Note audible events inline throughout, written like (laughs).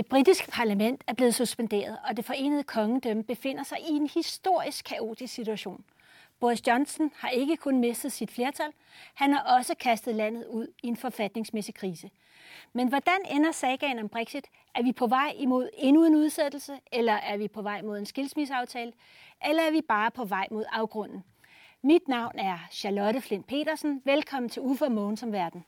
Det britiske parlament er blevet suspenderet, og det forenede kongedømme befinder sig i en historisk kaotisk situation. Boris Johnson har ikke kun mistet sit flertal, han har også kastet landet ud i en forfatningsmæssig krise. Men hvordan ender sagaen om Brexit? Er vi på vej imod endnu en udsættelse, eller er vi på vej mod en skilsmisseaftale, eller er vi bare på vej mod afgrunden? Mit navn er Charlotte Flint Petersen. Velkommen til Uffe og som verden.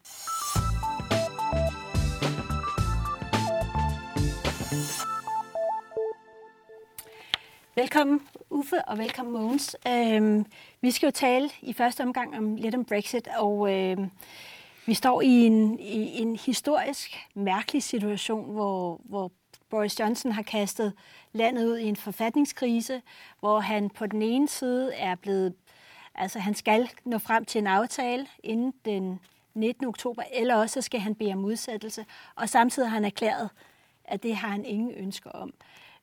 Velkommen Uffe og velkommen Mogens. Øhm, vi skal jo tale i første omgang om lidt om Brexit, og øhm, vi står i en, i en historisk mærkelig situation, hvor, hvor Boris Johnson har kastet landet ud i en forfatningskrise, hvor han på den ene side er blevet, altså han skal nå frem til en aftale inden den 19. oktober, eller også skal han bede om udsættelse, og samtidig har han erklæret, at det har han ingen ønsker om.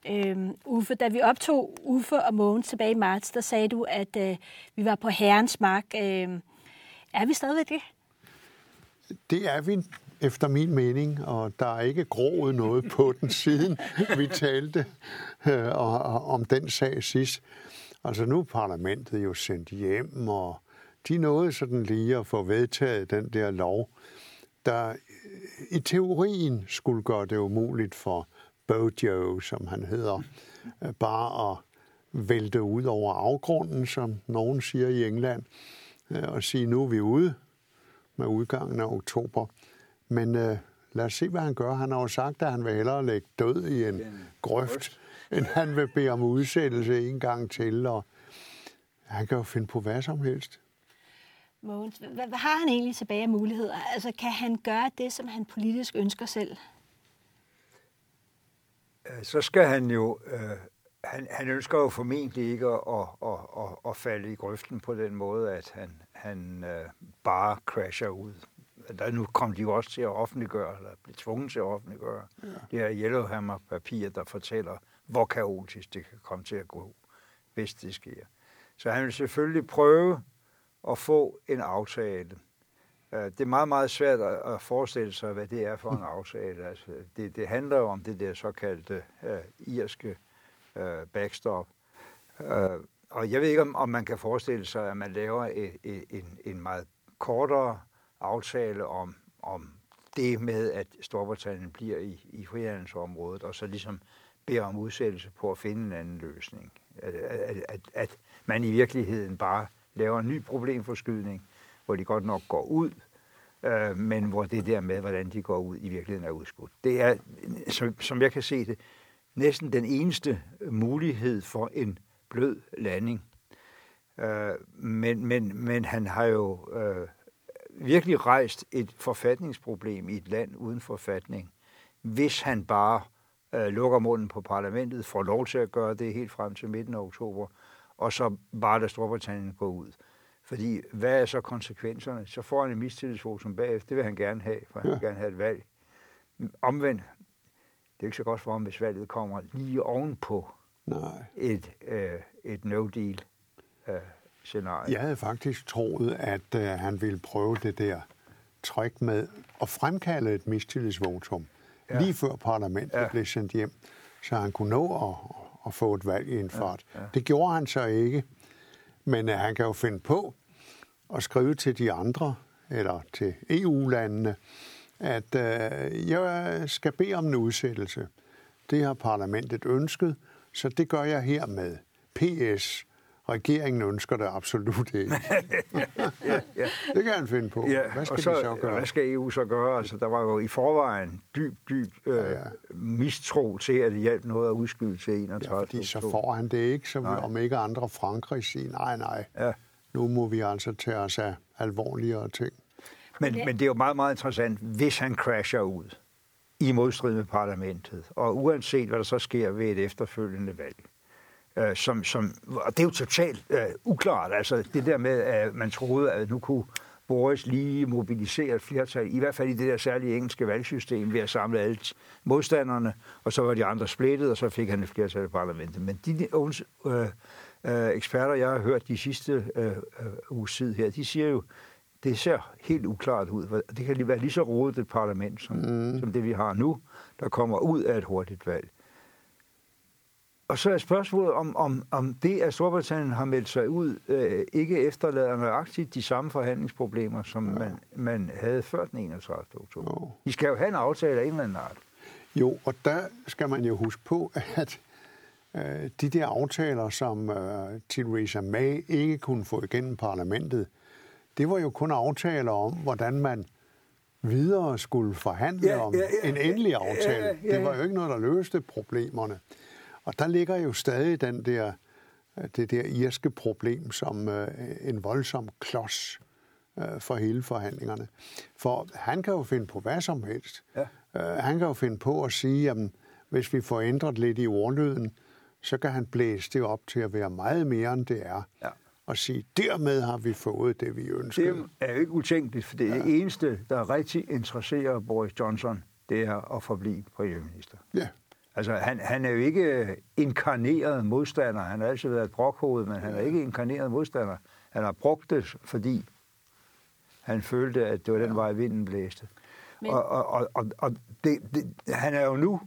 Øhm, Uffe, da vi optog Uffe og Mogens tilbage i marts, der sagde du, at øh, vi var på herrens mark. Øh, er vi stadigvæk det? Det er vi efter min mening, og der er ikke groet noget på (laughs) den, siden vi talte øh, om den sag sidst. Altså nu er parlamentet jo sendt hjem, og de nåede sådan lige at få vedtaget den der lov, der i teorien skulle gøre det umuligt for Bojo, som han hedder, øh, bare at vælte ud over afgrunden, som nogen siger i England, øh, og sige, nu er vi ude med udgangen af oktober. Men øh, lad os se, hvad han gør. Han har jo sagt, at han vil hellere lægge død i en grøft, end han vil bede om udsættelse en gang til. Og han kan jo finde på hvad som helst. Mogens, hvad, hvad har han egentlig tilbage af muligheder? Altså, kan han gøre det, som han politisk ønsker selv? Øh, så skal han jo, øh, han, han ønsker jo formentlig ikke at, at, at, at, at falde i grøften på den måde, at han, han øh, bare crasher ud. Der, nu kom de jo også til at offentliggøre, eller blive tvunget til at offentliggøre, ja. det her Yellowhammer-papir, der fortæller, hvor kaotisk det kan komme til at gå, hvis det sker. Så han vil selvfølgelig prøve at få en aftale, Øh, det er meget, meget svært at forestille sig, hvad det er for en aftale. Altså, det, det handler jo om det der såkaldte uh, irske uh, backstop. Uh, og jeg ved ikke, om, om man kan forestille sig, at man laver et, et, en, en meget kortere aftale om, om det med, at Storbritannien bliver i, i frihandelsområdet, og så ligesom beder om udsættelse på at finde en anden løsning. At, at, at, at man i virkeligheden bare laver en ny problemforskydning, hvor de godt nok går ud, øh, men hvor det der med, hvordan de går ud, i virkeligheden er udskudt. Det er, som, som jeg kan se det, næsten den eneste mulighed for en blød landing. Øh, men, men, men han har jo øh, virkelig rejst et forfatningsproblem i et land uden forfatning, hvis han bare øh, lukker munden på parlamentet, får lov til at gøre det helt frem til midten af oktober, og så bare lader Storbritannien gå ud. Fordi hvad er så konsekvenserne? Så får han en mistillidsvotum bagefter. Det vil han gerne have, for han ja. vil gerne have et valg. Omvendt, det er ikke så godt for ham, hvis valget kommer lige ovenpå Nej. et, øh, et no-deal øh, scenarie. Jeg havde faktisk troet, at øh, han ville prøve det der tryk med at fremkalde et mistillidsvotum ja. lige før parlamentet ja. blev sendt hjem, så han kunne nå at, at få et valg i en fart. Ja. Ja. Det gjorde han så ikke. Men øh, han kan jo finde på at skrive til de andre, eller til EU-landene, at øh, jeg skal bede om en udsættelse. Det har parlamentet ønsket, så det gør jeg her med. PS. Regeringen ønsker det absolut ikke. (laughs) ja, ja. Det kan han finde på. Ja, hvad skal og så, de så gøre? Hvad skal EU så gøre? Altså, der var jo i forvejen dyb, dyb øh, ja, ja. mistro til, at det hjalp noget at udskyde til 31. Ja, fordi så får han det ikke, som om ikke andre Frankrig siger, nej, nej, ja. nu må vi altså tage os af alvorligere ting. Men, men det er jo meget, meget interessant, hvis han crasher ud i modstrid med parlamentet, og uanset hvad der så sker ved et efterfølgende valg, øh, som, som, og det er jo totalt øh, uklart. Altså det der med, at man troede, at nu kunne Boris lige mobilisere et flertal, i hvert fald i det der særlige engelske valgsystem, ved at samle alle modstanderne, og så var de andre splittet, og så fik han et flertal i parlamentet. Men de øh, øh, eksperter, jeg har hørt de sidste øh, øh, uges tid her, de siger jo, det ser helt uklart ud. Det kan lige være lige så rodet et parlament, som, mm. som det vi har nu, der kommer ud af et hurtigt valg. Og så er spørgsmålet, om, om, om det, at Storbritannien har meldt sig ud, øh, ikke efterlader nøjagtigt de samme forhandlingsproblemer, som ja. man, man havde før den 31. oktober. Jo. De skal jo have en aftale af en eller anden art. Jo, og der skal man jo huske på, at øh, de der aftaler, som øh, Theresa May ikke kunne få igennem parlamentet, det var jo kun aftaler om, hvordan man videre skulle forhandle ja, om ja, ja, en endelig aftale. Ja, ja, ja, ja. Det var jo ikke noget, der løste problemerne. Og der ligger jo stadig den der, det der irske problem som øh, en voldsom klods øh, for hele forhandlingerne. For han kan jo finde på hvad som helst. Ja. Øh, han kan jo finde på at sige, at hvis vi får ændret lidt i ordlyden, så kan han blæse det op til at være meget mere, end det er. Ja. Og sige, dermed har vi fået det, vi ønsker. Det er jo ikke utænkeligt, for det, ja. eneste, der rigtig interesserer Boris Johnson, det er at forblive premierminister. Ja. Altså, han, han er jo ikke inkarneret modstander. Han har altid været et brokhoved, men han er ikke inkarneret modstander. Han har brugt det, fordi han følte, at det var den vej, vinden blæste. Men... Og, og, og, og det, det, han er jo nu,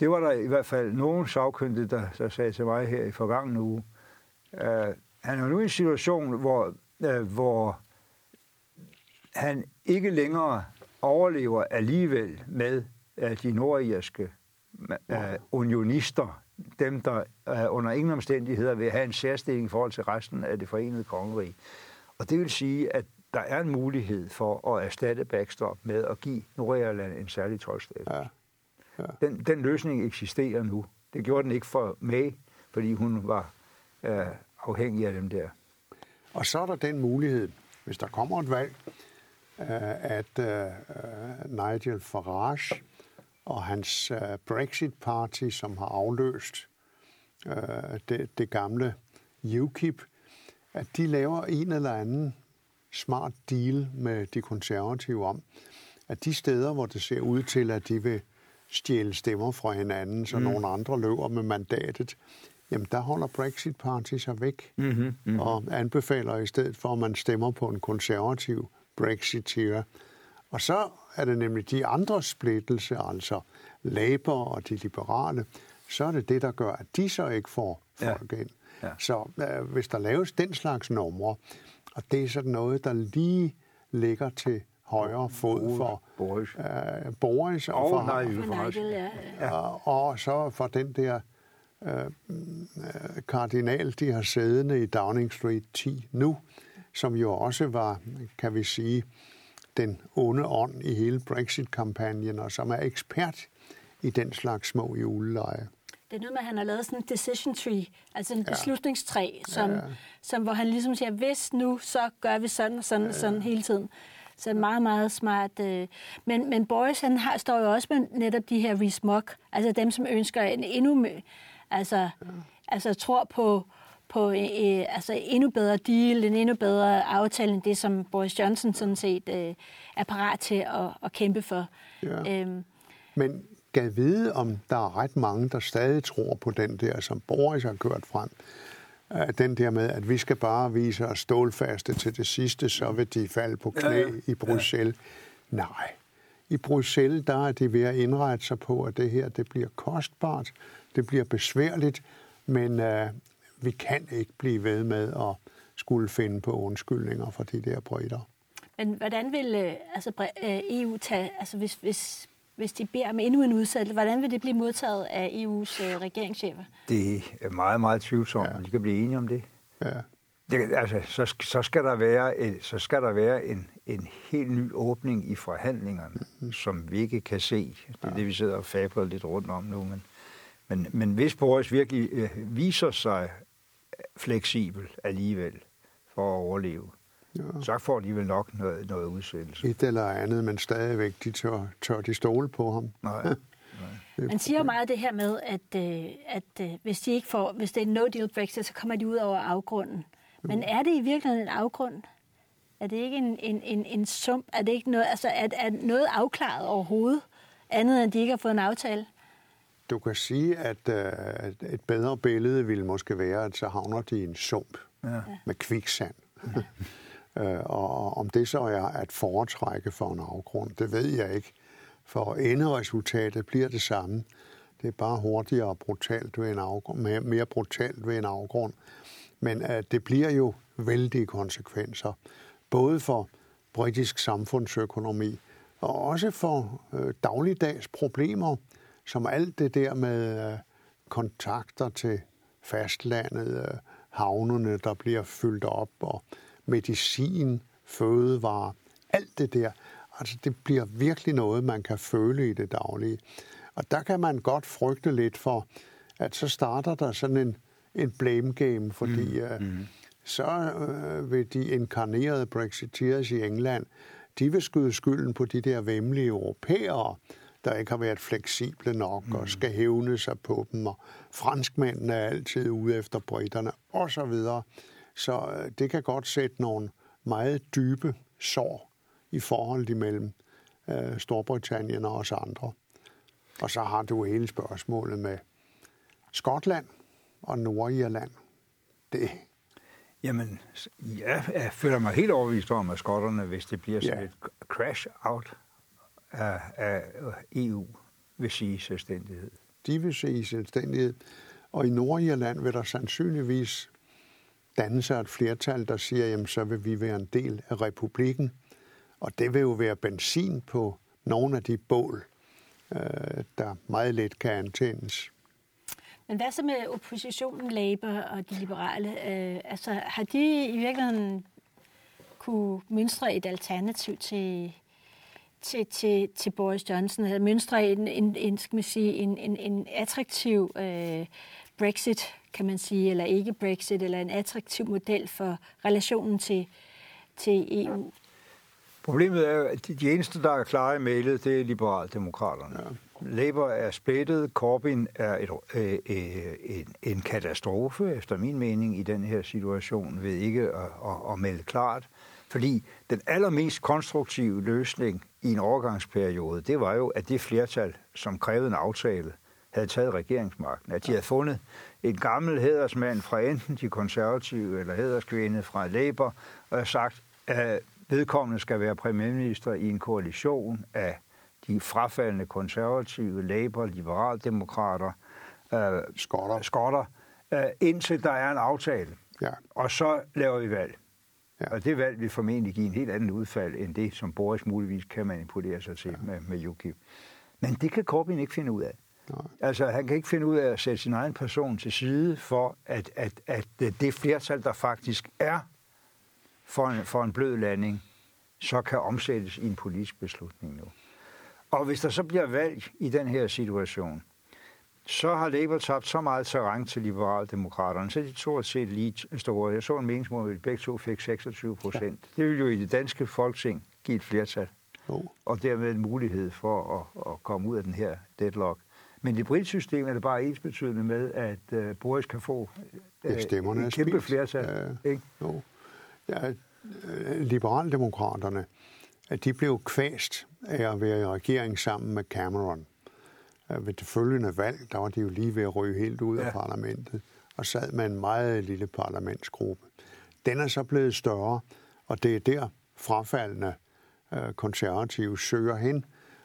det var der i hvert fald nogen sagkyndige, der, der sagde til mig her i forgangen uge, uh, han er nu i en situation, hvor, uh, hvor han ikke længere overlever alligevel med uh, de nordirske uh, unionister, dem der uh, under ingen omstændigheder vil have en særstilling i forhold til resten af det forenede kongerige. Og det vil sige, at der er en mulighed for at erstatte backstop med at give Nordirland en særlig tolvstatus. Ja. Ja. Den, den løsning eksisterer nu. Det gjorde den ikke for May, fordi hun var uh, afhængig af dem der. Og så er der den mulighed, hvis der kommer et valg, at uh, Nigel Farage og hans uh, Brexit Party, som har afløst uh, det, det gamle UKIP, at de laver en eller anden smart deal med de konservative om, at de steder, hvor det ser ud til, at de vil stjæle stemmer fra hinanden, så mm. nogle andre løber med mandatet, jamen der holder Brexit Party sig væk mm-hmm, mm-hmm. og anbefaler i stedet for, at man stemmer på en konservativ Brexiteer. Og så er det nemlig de andre splittelse, altså Labour og de liberale, så er det det, der gør, at de så ikke får folk ja. ind. Ja. Så øh, hvis der laves den slags numre, og det er sådan noget, der lige ligger til højre fod for Boris, øh, Boris og, og for, Nigel, ja, ja. Og, og så for den der øh, kardinal, de har siddende i Downing Street 10 nu, som jo også var, kan vi sige, den onde ånd i hele Brexit-kampagnen, og som er ekspert i den slags små juleleje. Det er noget med, at han har lavet sådan en decision tree, altså en ja. beslutningstræ, som, ja. som, hvor han ligesom siger, hvis nu, så gør vi sådan og sådan ja. sådan hele tiden. Så meget, meget smart. Øh. Men, men Boris, han har, står jo også med netop de her Rees-Mogg, altså dem, som ønsker en endnu, altså, ja. altså tror på, på øh, altså endnu bedre deal, en endnu bedre aftale end det, som Boris Johnson sådan set øh, er parat til at, at kæmpe for. Ja. Øhm. Men gad vide, om der er ret mange, der stadig tror på den der, som Boris har kørt frem. Den der med, at vi skal bare vise os stålfaste til det sidste, så vil de falde på knæ ja, ja. i Bruxelles. Ja. Nej. I Bruxelles, der er de ved at indrette sig på, at det her det bliver kostbart, det bliver besværligt, men uh, vi kan ikke blive ved med at skulle finde på undskyldninger for de der bryder. Men hvordan vil øh, altså, EU tage, altså hvis, hvis hvis de beder om endnu en udsættelse. Hvordan vil det blive modtaget af EU's øh, regeringschefer? Det er meget, meget tvivlsomt, ja. de kan blive enige om det. Ja. det altså, så, så skal der være, et, så skal der være en, en helt ny åbning i forhandlingerne, mm-hmm. som vi ikke kan se. Det er ja. det, vi sidder og fabler lidt rundt om nu. Men, men, men hvis Boris virkelig øh, viser sig fleksibel alligevel for at overleve, Ja. Så får de vel nok noget, noget udsættelse. Et eller andet, men stadigvæk, de tør, tør de stole på ham. Nej. (laughs) Nej. Man siger jo meget det her med, at, øh, at øh, hvis, de ikke får, hvis det er no deal Brexit, så kommer de ud over afgrunden. Men er det i virkeligheden en afgrund? Er det ikke en, en, en, en sump? Er det ikke noget, altså er, er noget afklaret overhovedet, andet end de ikke har fået en aftale? Du kan sige, at uh, et bedre billede ville måske være, at så havner de i en sump ja. med kviksand. Ja. (laughs) Øh, og om det så er at foretrække for en afgrund, det ved jeg ikke. For enderesultatet bliver det samme. Det er bare hurtigere og brutalt ved en afgrund, mere, brutalt ved en afgrund. Men uh, det bliver jo vældige konsekvenser, både for britisk samfundsøkonomi og også for uh, dagligdags problemer, som alt det der med uh, kontakter til fastlandet, uh, havnene, der bliver fyldt op, og medicin, fødevarer, alt det der. Altså, det bliver virkelig noget, man kan føle i det daglige. Og der kan man godt frygte lidt for, at så starter der sådan en, en blame game, fordi mm. Uh, mm. så uh, vil de inkarnerede Brexiteers i England, de vil skyde skylden på de der vemmelige europæere, der ikke har været fleksible nok mm. og skal hævne sig på dem, og franskmændene er altid ude efter britterne, og så videre. Så uh, det kan godt sætte nogle meget dybe sår i forholdet imellem uh, Storbritannien og os andre. Og så har du hele spørgsmålet med Skotland og Nordirland. Det. Jamen, ja, jeg føler mig helt overbevist om, at skotterne, hvis det bliver sådan ja. et crash out af, af EU, vil sige selvstændighed. De vil sige selvstændighed. Og i Nordirland vil der sandsynligvis danne sig et flertal, der siger, jamen så vil vi være en del af republikken. Og det vil jo være benzin på nogle af de bål, øh, der meget let kan antændes. Men hvad så med oppositionen, Labour og de liberale? Øh, altså, har de i virkeligheden kunne mønstre et alternativ til, til, til, til Boris Johnson, eller mønstre en, en, en, skal man sige, en, en, en attraktiv øh, Brexit, kan man sige, eller ikke Brexit, eller en attraktiv model for relationen til, til EU? Problemet er, at de eneste, der er klare i mailet, det er liberaldemokraterne. Ja. Labour er splittet, Corbyn er et, øh, øh, en, en katastrofe, efter min mening, i den her situation, ved ikke at, at, at melde klart. Fordi den allermest konstruktive løsning i en overgangsperiode, det var jo, at det flertal, som krævede en aftale, havde taget regeringsmagten. At de havde fundet en gammel hedersmand fra enten de konservative eller hederskvinde fra Labour, og havde sagt, at vedkommende skal være premierminister i en koalition af de frafaldende konservative, Labour, liberaldemokrater, øh, skotter, skotter øh, indtil der er en aftale. Ja. Og så laver vi valg. Ja. Og det valg vil formentlig give en helt anden udfald, end det, som Boris muligvis kan manipulere sig til ja. med, med UKIP. Men det kan Corbyn ikke finde ud af. Nej. Altså, han kan ikke finde ud af at sætte sin egen person til side for, at, at, at det flertal, der faktisk er for en, for en blød landing, så kan omsættes i en politisk beslutning nu. Og hvis der så bliver valg i den her situation, så har Labour tabt så meget terræn til liberaldemokraterne, så de to set lige store. Jeg så en meningsmål, at begge to fik 26 procent. Ja. Det ville jo i det danske folketing give et flertal. Jo. Og dermed en mulighed for at, at komme ud af den her deadlock. Men i det britiske system er det bare ens betydende med, at uh, Boris kan få uh, ja, et kæmpe flertal. Ja, ikke? Jo. Ja, øh, liberaldemokraterne, at de blev kvæst af at være i regering sammen med Cameron. Ved det følgende valg, der var de jo lige ved at ryge helt ud ja. af parlamentet, og sad med en meget lille parlamentsgruppe. Den er så blevet større, og det er der frafaldende øh, konservative søger hen.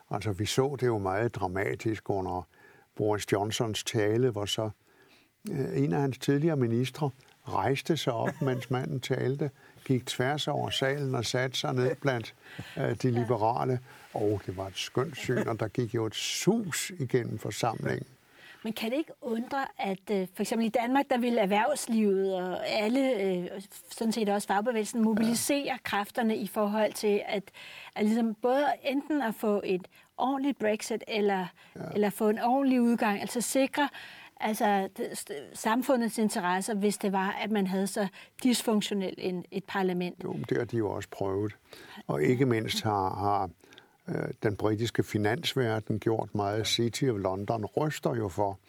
Altså, vi så det jo meget dramatisk under Boris Johnsons tale, hvor så øh, en af hans tidligere ministre rejste sig op, mens manden talte, gik tværs over salen og satte sig ned blandt øh, de liberale. Og det var et skønt syn, og der gik jo et sus igennem forsamlingen. Men kan det ikke undre, at øh, for eksempel i Danmark, der vil erhvervslivet og alle, øh, sådan set også fagbevægelsen, mobilisere ja. kræfterne i forhold til at, at ligesom både enten at få et ordentligt Brexit, eller, ja. eller få en ordentlig udgang, altså sikre, altså samfundets interesser, hvis det var, at man havde så dysfunktionelt en, et parlament. Jo, det har de jo også prøvet. Og ikke mindst har, har øh, den britiske finansverden gjort meget. City of London ryster jo for,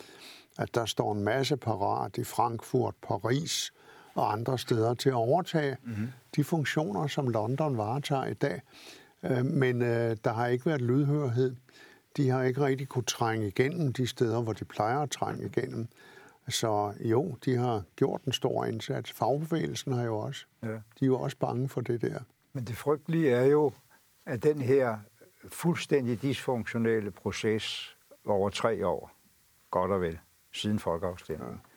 at der står en masse parat i Frankfurt, Paris og andre steder til at overtage mm-hmm. de funktioner, som London varetager i dag. Øh, men øh, der har ikke været lydhørhed de har ikke rigtig kunne trænge igennem de steder, hvor de plejer at trænge igennem. Så jo, de har gjort en stor indsats. Fagbevægelsen har jo også. Ja. De er jo også bange for det der. Men det frygtelige er jo, at den her fuldstændig dysfunktionelle proces over tre år, godt og vel, siden folkeafstemningen, ja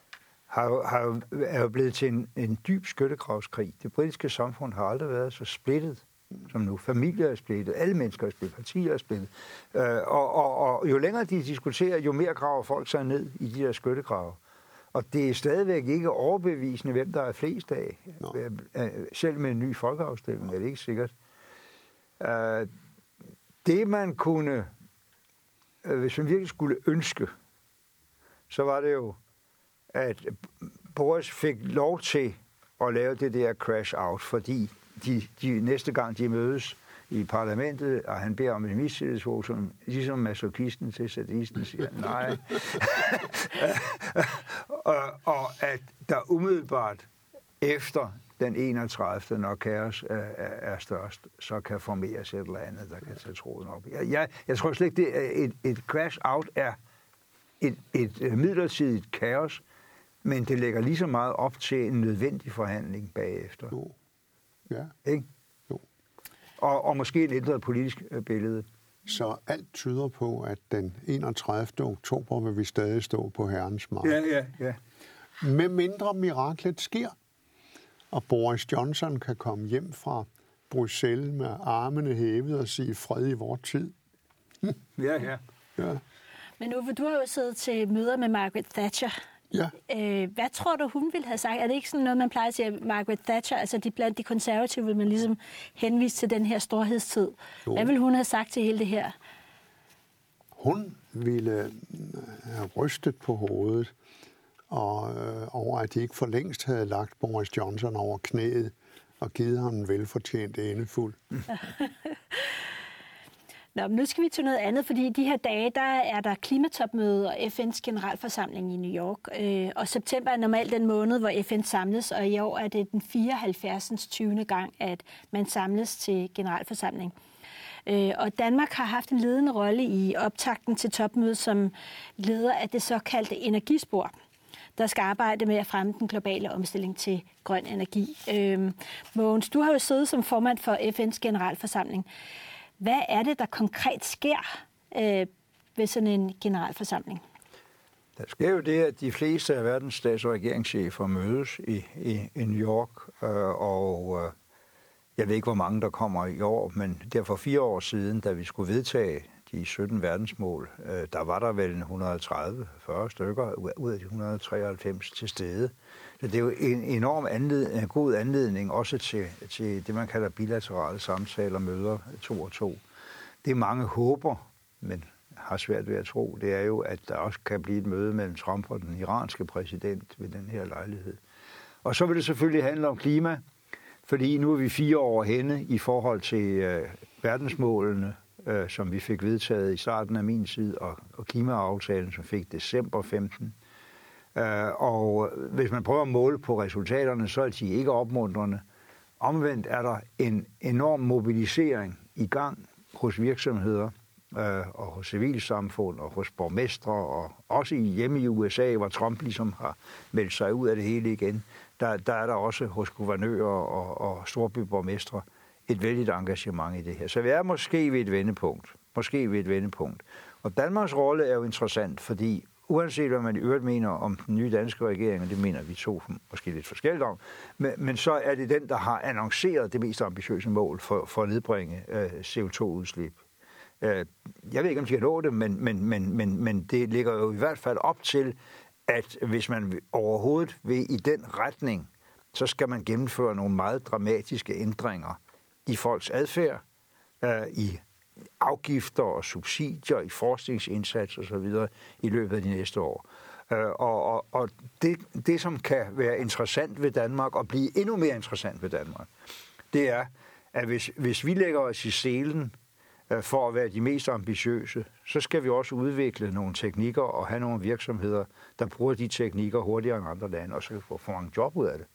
har, har, er jo blevet til en, en dyb skyttegravskrig. Det britiske samfund har aldrig været så splittet som nu. Familier er splittet, alle mennesker er splittet, partier er splittet. Øh, og, og, og jo længere de diskuterer, jo mere graver folk sig ned i de der skyttegrave. Og det er stadigvæk ikke overbevisende, hvem der er flest af. No. Øh, øh, selv med en ny folkeafstemning er det ikke sikkert. Uh, det man kunne, uh, hvis man virkelig skulle ønske, så var det jo, at Boris fik lov til at lave det der crash out, fordi de, de næste gang de mødes i parlamentet, og han beder om en mistillidsvotum, ligesom masokisten til sadisten siger nej. (laughs) og, og at der umiddelbart efter den 31. når kaos er, er, er størst, så kan formeres et eller andet, der kan tage tråden op. Jeg, jeg, jeg tror slet ikke, det er et, et crash out er et, et øh, midlertidigt kaos, men det lægger lige så meget op til en nødvendig forhandling bagefter. Jo. Ja. Ikke? Jo. Og, og måske et ændret politisk øh, billede. Så alt tyder på, at den 31. oktober vil vi stadig stå på herrens mark. Ja, ja, ja. Med mindre miraklet sker, og Boris Johnson kan komme hjem fra Bruxelles med armene hævet og sige fred i vores tid. ja, ja. ja. Men Uffe, du har jo siddet til møder med Margaret Thatcher Ja. Øh, hvad tror du, hun ville have sagt? Er det ikke sådan noget, man plejer at sige, Margaret Thatcher, altså de, blandt de konservative, vil man ligesom henvise til den her storhedstid. Jo. Hvad ville hun have sagt til hele det her? Hun ville øh, have rystet på hovedet og, øh, over, at de ikke for længst havde lagt Boris Johnson over knæet og givet ham en velfortjent endefuld. (laughs) Nå, men nu skal vi til noget andet, fordi de her dage, der er der klimatopmøde og FN's generalforsamling i New York. Øh, og september er normalt den måned, hvor FN samles, og i år er det den 74. 20. gang, at man samles til generalforsamling. Øh, og Danmark har haft en ledende rolle i optakten til topmødet som leder af det såkaldte energispor der skal arbejde med at fremme den globale omstilling til grøn energi. Øh, Mogens, du har jo siddet som formand for FN's generalforsamling. Hvad er det, der konkret sker øh, ved sådan en generalforsamling? Der sker jo det, at de fleste af verdens stats- og regeringschefer mødes i, i, i New York, øh, og øh, jeg ved ikke, hvor mange der kommer i år, men der for fire år siden, da vi skulle vedtage de 17 verdensmål, øh, der var der vel 130-40 stykker ud af de 193 til stede. Så det er jo en enorm anledning, en god anledning også til, til det, man kalder bilaterale samtaler, møder to og to. Det mange håber, men har svært ved at tro, det er jo, at der også kan blive et møde mellem Trump og den iranske præsident ved den her lejlighed. Og så vil det selvfølgelig handle om klima, fordi nu er vi fire år henne i forhold til øh, verdensmålene, øh, som vi fik vedtaget i starten af min tid, og, og klimaaftalen, som fik december 15. Øh, og hvis man prøver at måle på resultaterne, så er de ikke opmuntrende. Omvendt er der en enorm mobilisering i gang hos virksomheder øh, og hos civilsamfund og hos borgmestre og også i hjemme i USA, hvor Trump ligesom har meldt sig ud af det hele igen. Der, der er der også hos guvernører og, og storbyborgmestre et vældigt engagement i det her. Så vi er måske ved et vendepunkt. Måske ved et vendepunkt. Og Danmarks rolle er jo interessant, fordi uanset hvad man i øvrigt mener om den nye danske regering, og det mener vi to måske lidt forskelligt om, men, men så er det den, der har annonceret det mest ambitiøse mål for, for at nedbringe øh, CO2-udslip. Øh, jeg ved ikke, om de kan nå det, men, men, men, men, men det ligger jo i hvert fald op til, at hvis man overhovedet vil i den retning, så skal man gennemføre nogle meget dramatiske ændringer i folks adfærd, øh, i afgifter og subsidier i forskningsindsats osv. i løbet af de næste år. Øh, og, og, og det, det, som kan være interessant ved Danmark, og blive endnu mere interessant ved Danmark, det er, at hvis, hvis vi lægger os i selen øh, for at være de mest ambitiøse, så skal vi også udvikle nogle teknikker og have nogle virksomheder, der bruger de teknikker hurtigere end andre lande, og så få for mange job ud af det.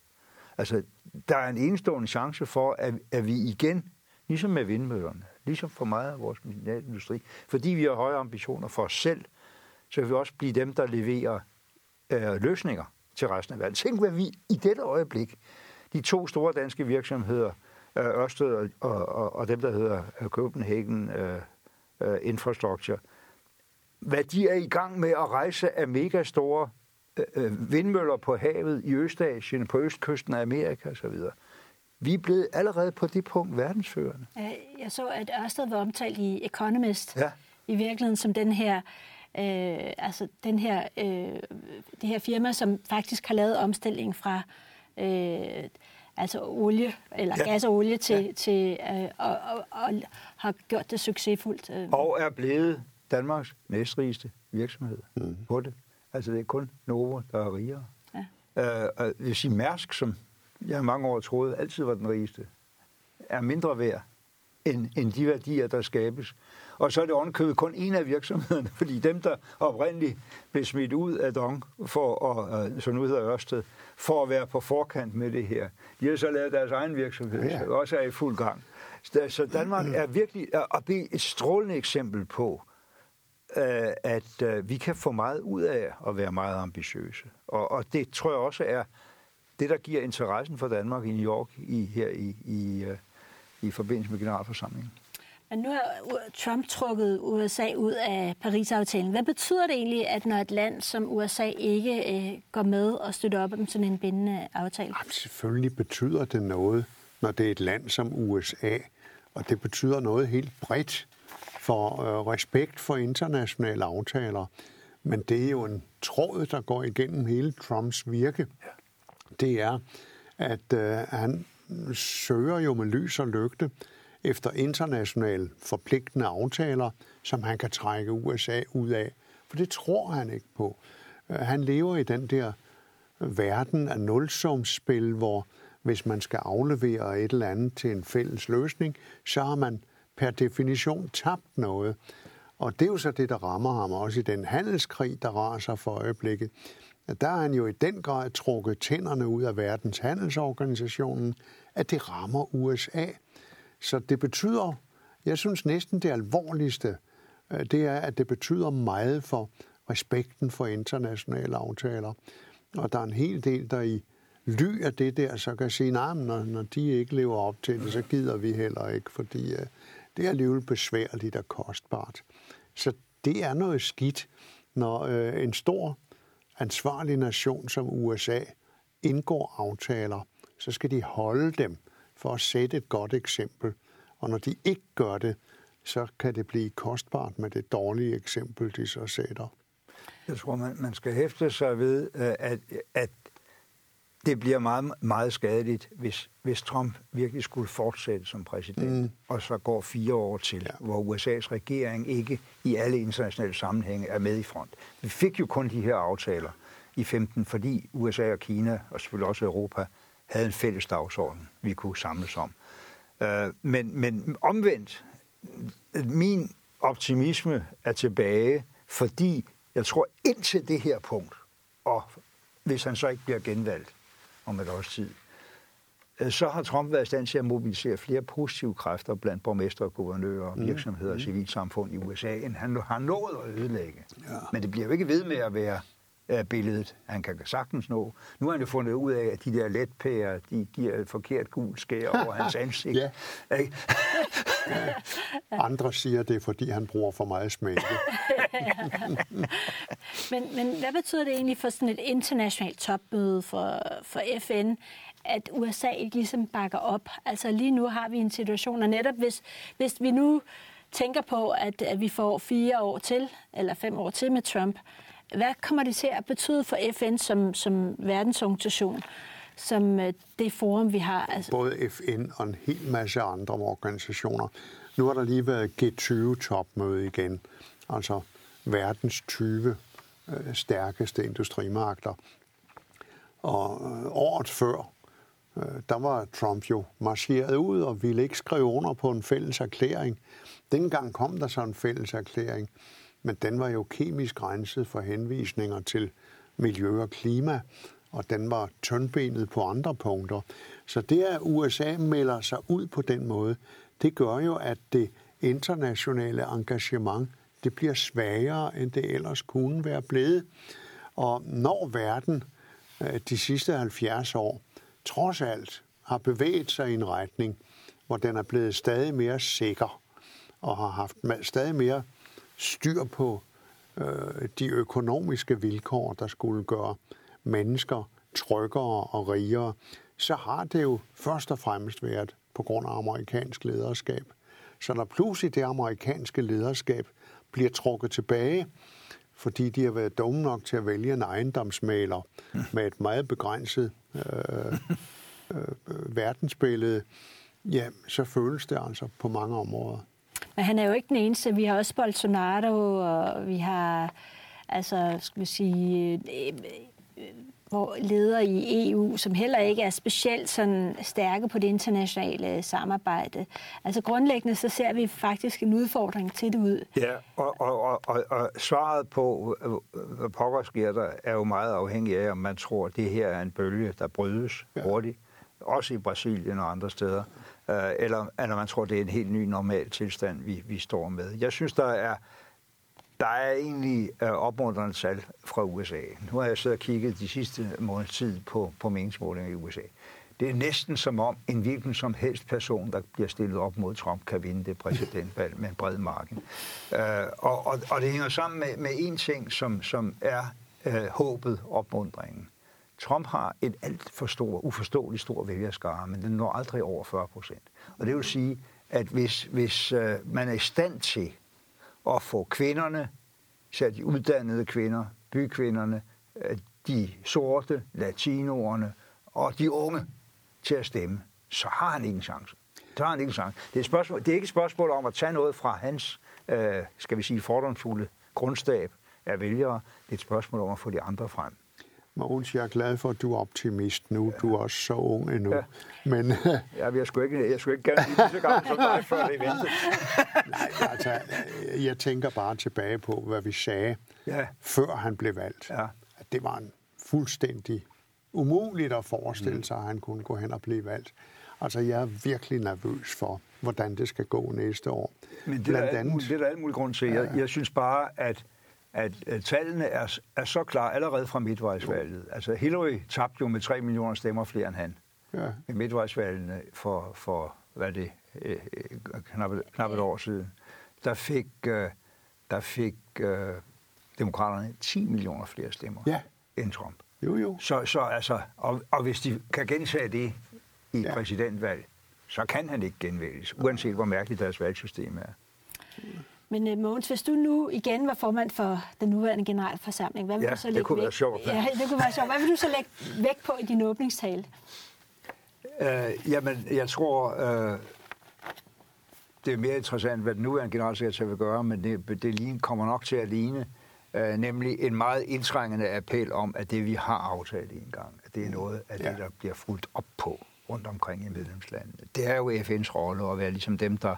Altså, der er en enestående chance for, at, at vi igen, ligesom med vindmøllerne, ligesom for meget af vores industri, fordi vi har høje ambitioner for os selv, så vil vi også blive dem, der leverer øh, løsninger til resten af verden. Tænk, hvad vi i dette øjeblik, de to store danske virksomheder, øh, Ørsted og, og, og dem, der hedder øh, Copenhagen øh, øh, Infrastructure, hvad de er i gang med at rejse af mega store øh, øh vindmøller på havet i Østasien, på østkysten af Amerika osv. Vi er blevet allerede på det punkt verdensførende. Jeg så, at Ørsted var omtalt i Economist ja. i virkeligheden som den her, øh, altså den her, øh, det her firma, som faktisk har lavet omstilling fra øh, altså olie, eller ja. gas og olie, til, ja. til øh, og, og, og har gjort det succesfuldt. Øh. Og er blevet Danmarks næstrigeste virksomhed mm. på det. Altså det er kun Novo, der er rigere. Ja. Øh, jeg vil sige Mærsk, som jeg mange år troede altid var den rigeste, er mindre værd end, end de værdier, der skabes. Og så er det ovenkøbet kun en af virksomhederne, (laughs) fordi dem, der oprindeligt blev smidt ud af Dong, for at, uh, som nu hedder Ørsted, for at være på forkant med det her, de har så lavet deres egen virksomhed, ja. som også er i fuld gang. Så Danmark er virkelig og det er et strålende eksempel på, uh, at uh, vi kan få meget ud af at være meget ambitiøse. Og, og det tror jeg også er det, der giver interessen for Danmark i New York i, her i, i, uh, i forbindelse med generalforsamlingen. Men nu har Trump trukket USA ud af Paris-aftalen. Hvad betyder det egentlig, at når et land som USA ikke øh, går med og støtter op om sådan en bindende aftale? Jamen, selvfølgelig betyder det noget, når det er et land som USA. Og det betyder noget helt bredt for øh, respekt for internationale aftaler. Men det er jo en tråd, der går igennem hele Trumps virke. Det er, at øh, han søger jo med lys og lygte efter internationale forpligtende aftaler, som han kan trække USA ud af. For det tror han ikke på. Øh, han lever i den der verden af nulsumsspil, hvor hvis man skal aflevere et eller andet til en fælles løsning, så har man per definition tabt noget. Og det er jo så det, der rammer ham også i den handelskrig, der raser for øjeblikket. Der er han jo i den grad trukket tænderne ud af verdens handelsorganisationen, at det rammer USA. Så det betyder, jeg synes næsten det alvorligste, øh, det er, at det betyder meget for respekten for internationale aftaler. Og der er en hel del, der i ly af det der, så kan sige, nej, når, når de ikke lever op til det, så gider vi heller ikke, fordi uh, det er alligevel besværligt og kostbart. Så det er noget skidt, når uh, en stor ansvarlig nation som USA indgår aftaler, så skal de holde dem for at sætte et godt eksempel. Og når de ikke gør det, så kan det blive kostbart med det dårlige eksempel, de så sætter. Jeg tror, man, man skal hæfte sig ved, øh, at, at det bliver meget, meget skadeligt, hvis, hvis Trump virkelig skulle fortsætte som præsident, mm. og så går fire år til, ja. hvor USA's regering ikke i alle internationale sammenhænge er med i front. Vi fik jo kun de her aftaler i 15, fordi USA og Kina, og selvfølgelig også Europa, havde en fælles dagsorden, vi kunne samles om. Øh, men, men omvendt, min optimisme er tilbage, fordi jeg tror indtil det her punkt, og hvis han så ikke bliver genvalgt om et års tid, øh, så har Trump været i stand til at mobilisere flere positive kræfter blandt borgmestre, guvernører, mm. virksomheder og mm. civilsamfund i USA, end han har nået at ødelægge. Ja. Men det bliver jo ikke ved med at være billedet. Han kan sagtens nå. Nu har han jo fundet ud af, at de der letpærer, de giver et forkert gult skær over hans (laughs) ansigt. ja. (laughs) Andre siger, det er, fordi han bruger for meget smække. (laughs) men, men hvad betyder det egentlig for sådan et internationalt topmøde for, for FN, at USA ikke ligesom bakker op? Altså lige nu har vi en situation, og netop hvis, hvis vi nu tænker på, at, at vi får fire år til, eller fem år til med Trump, hvad kommer det til at betyde for FN som, som verdensorganisation, som øh, det forum, vi har? Altså... Både FN og en hel masse andre organisationer. Nu har der lige været G20-topmøde igen, altså verdens 20 øh, stærkeste industrimagter. Og øh, året før, der var Trump jo marcheret ud og ville ikke skrive under på en fælles erklæring. Dengang kom der så en fælles erklæring men den var jo kemisk renset for henvisninger til miljø og klima, og den var tyndbenet på andre punkter. Så det, at USA melder sig ud på den måde, det gør jo, at det internationale engagement det bliver svagere, end det ellers kunne være blevet. Og når verden øh, de sidste 70 år trods alt har bevæget sig i en retning, hvor den er blevet stadig mere sikker og har haft stadig mere styr på øh, de økonomiske vilkår, der skulle gøre mennesker tryggere og rigere, så har det jo først og fremmest været på grund af amerikansk lederskab. Så når pludselig det amerikanske lederskab bliver trukket tilbage, fordi de har været dumme nok til at vælge en ejendomsmaler (laughs) med et meget begrænset øh, øh, verdensbillede, ja, så føles det altså på mange områder. Men han er jo ikke den eneste. Vi har også Bolsonaro, og vi har altså, skal vi sige, øh, hvor ledere i EU, som heller ikke er specielt sådan stærke på det internationale samarbejde. Altså grundlæggende så ser vi faktisk en udfordring til det ud. Ja, og, og, og, og, og svaret på, hvad pokker sker der, er jo meget afhængig af, om man tror, at det her er en bølge, der brydes ja. hurtigt, også i Brasilien og andre steder, øh, eller, eller man tror, det er en helt ny normal tilstand, vi, vi står med. Jeg synes, der er der er egentlig øh, opmuntrende tal fra USA. Nu har jeg siddet og kigget de sidste måneder tid på, på meningsmålinger i USA. Det er næsten som om en hvilken som helst person, der bliver stillet op mod Trump, kan vinde det præsidentvalg med en bred marken. Øh, og, og, og det hænger sammen med, med en ting, som, som er øh, håbet, opmundringen. Trump har et alt for stor, uforståeligt stor vælgerskare, men den når aldrig over 40 procent. Og det vil sige, at hvis, hvis øh, man er i stand til at få kvinderne, især de uddannede kvinder, bykvinderne, øh, de sorte, latinoerne og de unge til at stemme, så har han ikke en chance. Så har han ikke en chance. Det er, spørgsmål, det er ikke et spørgsmål om at tage noget fra hans, øh, skal vi sige, fordomsfulde grundstab af vælgere. Det er et spørgsmål om at få de andre frem. Mogens, jeg er glad for, at du er optimist nu. Du er også så ung endnu. Ja. Men, (laughs) ja, jeg skulle ikke, jeg skulle ikke gerne blive så gammel som dig, før det. (laughs) Nej, altså, jeg tænker bare tilbage på, hvad vi sagde, ja. før han blev valgt. Ja. At det var en fuldstændig umuligt at forestille sig, at han kunne gå hen og blive valgt. Altså, jeg er virkelig nervøs for, hvordan det skal gå næste år. Men det, Blandt er, andet, det er der alt muligt grund til. Jeg, jeg synes bare, at at, tallene er, er så klar allerede fra midtvejsvalget. Altså Hillary tabte jo med 3 millioner stemmer flere end han. Ja. I midtvejsvalgene for, for hvad det, øh, knap, knap et år siden. Der fik, øh, der fik øh, demokraterne 10 millioner flere stemmer ja. end Trump. Jo, jo. Så, så altså, og, og hvis de kan gentage det i ja. præsidentvalg, så kan han ikke genvælges, uanset hvor mærkeligt deres valgsystem er. Men uh, Mogens, hvis du nu igen var formand for den nuværende generalforsamling, hvad vil ja, du så lægge det kunne væk? være sjovt. Ja, det kunne være sjovt. Hvad vil du så lægge væk på i din åbningstale? Uh, jamen, jeg tror, uh, det er mere interessant, hvad den nuværende generalsekretær vil gøre, men det, det kommer nok til at ligne, uh, nemlig en meget indtrængende appel om, at det, vi har aftalt en gang, at det er noget af ja. det, der bliver fuldt op på rundt omkring i medlemslandene. Det er jo FN's rolle at være ligesom dem, der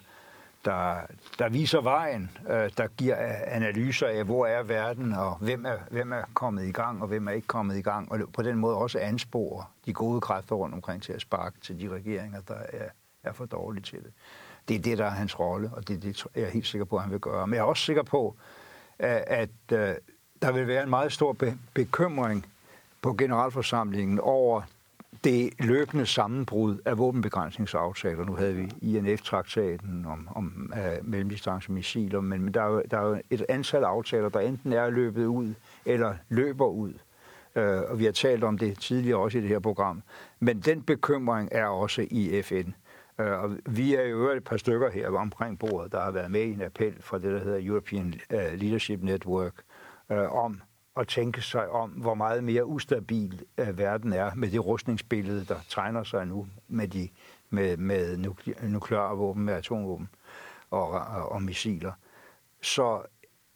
der, der viser vejen, øh, der giver analyser af, hvor er verden, og hvem er, hvem er kommet i gang, og hvem er ikke kommet i gang, og på den måde også ansporer de gode kræfter rundt omkring til at sparke til de regeringer, der er, er for dårlige til det. Det er det, der er hans rolle, og det, det er jeg helt sikker på, at han vil gøre. Men jeg er også sikker på, at, at der vil være en meget stor bekymring på generalforsamlingen over det løbende sammenbrud af våbenbegrænsningsaftaler. Nu havde vi INF-traktaten om, om øh, uh, mellemdistancemissiler, men, men der, er jo, der er jo et antal aftaler, der enten er løbet ud eller løber ud. Uh, og vi har talt om det tidligere også i det her program. Men den bekymring er også i FN. Uh, øh, og vi er jo et par stykker her omkring bordet, der har været med i en appel fra det, der hedder European Leadership Network, uh, om at tænke sig om, hvor meget mere ustabil uh, verden er med det rustningsbillede, der tegner sig nu med, de, med, med nukleare våben, med atomvåben og, og, og missiler. Så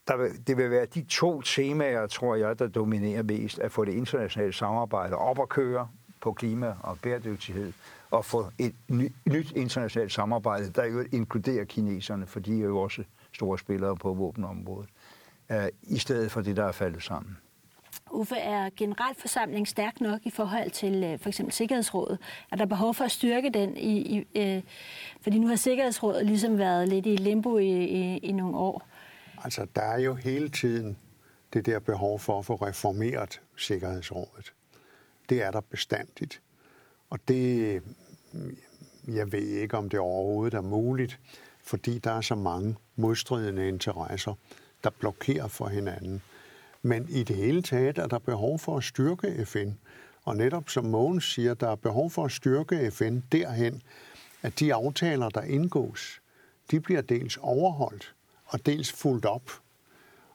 der vil, det vil være de to temaer, tror jeg, der dominerer mest, at få det internationale samarbejde op at køre på klima og bæredygtighed, og få et ny, nyt internationalt samarbejde, der jo inkluderer kineserne, for de er jo også store spillere på våbenområdet øh, i stedet for det, der er faldet sammen. Uffe, er generalforsamlingen stærk nok i forhold til øh, for eksempel Sikkerhedsrådet? Er der behov for at styrke den? I, i, øh, fordi nu har Sikkerhedsrådet ligesom været lidt i limbo i, i, i nogle år. Altså, der er jo hele tiden det der behov for at få reformeret Sikkerhedsrådet. Det er der bestandigt. Og det, jeg ved ikke, om det overhovedet er muligt, fordi der er så mange modstridende interesser, der blokerer for hinanden. Men i det hele taget er der behov for at styrke FN. Og netop som Mogens siger, der er behov for at styrke FN derhen, at de aftaler, der indgås, de bliver dels overholdt og dels fuldt op.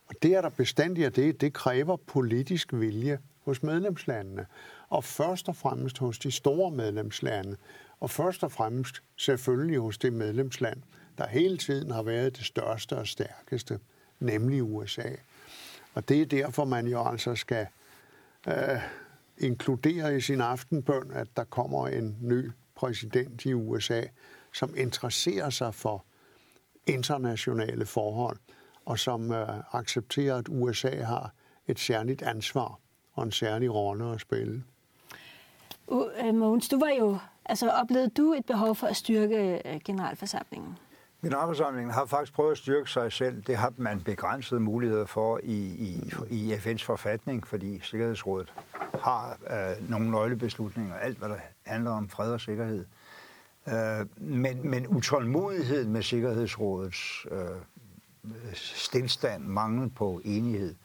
Og det er der bestandig af det, det kræver politisk vilje hos medlemslandene. Og først og fremmest hos de store medlemslande. Og først og fremmest selvfølgelig hos det medlemsland, der hele tiden har været det største og stærkeste, nemlig USA. Og det er derfor, man jo altså skal øh, inkludere i sin aftenbøn, at der kommer en ny præsident i USA, som interesserer sig for internationale forhold, og som øh, accepterer, at USA har et særligt ansvar og en særlig rolle at spille. Uh, Mogens, du var jo, altså oplevede du et behov for at styrke øh, generalforsamlingen? Generalforsamlingen har faktisk prøvet at styrke sig selv. Det har man begrænsede muligheder for i, i, i FN's forfatning, fordi Sikkerhedsrådet har øh, nogle nøglebeslutninger, alt hvad der handler om fred og sikkerhed. Øh, men, men utålmodigheden med Sikkerhedsrådets øh, stillstand, mangel på enighed,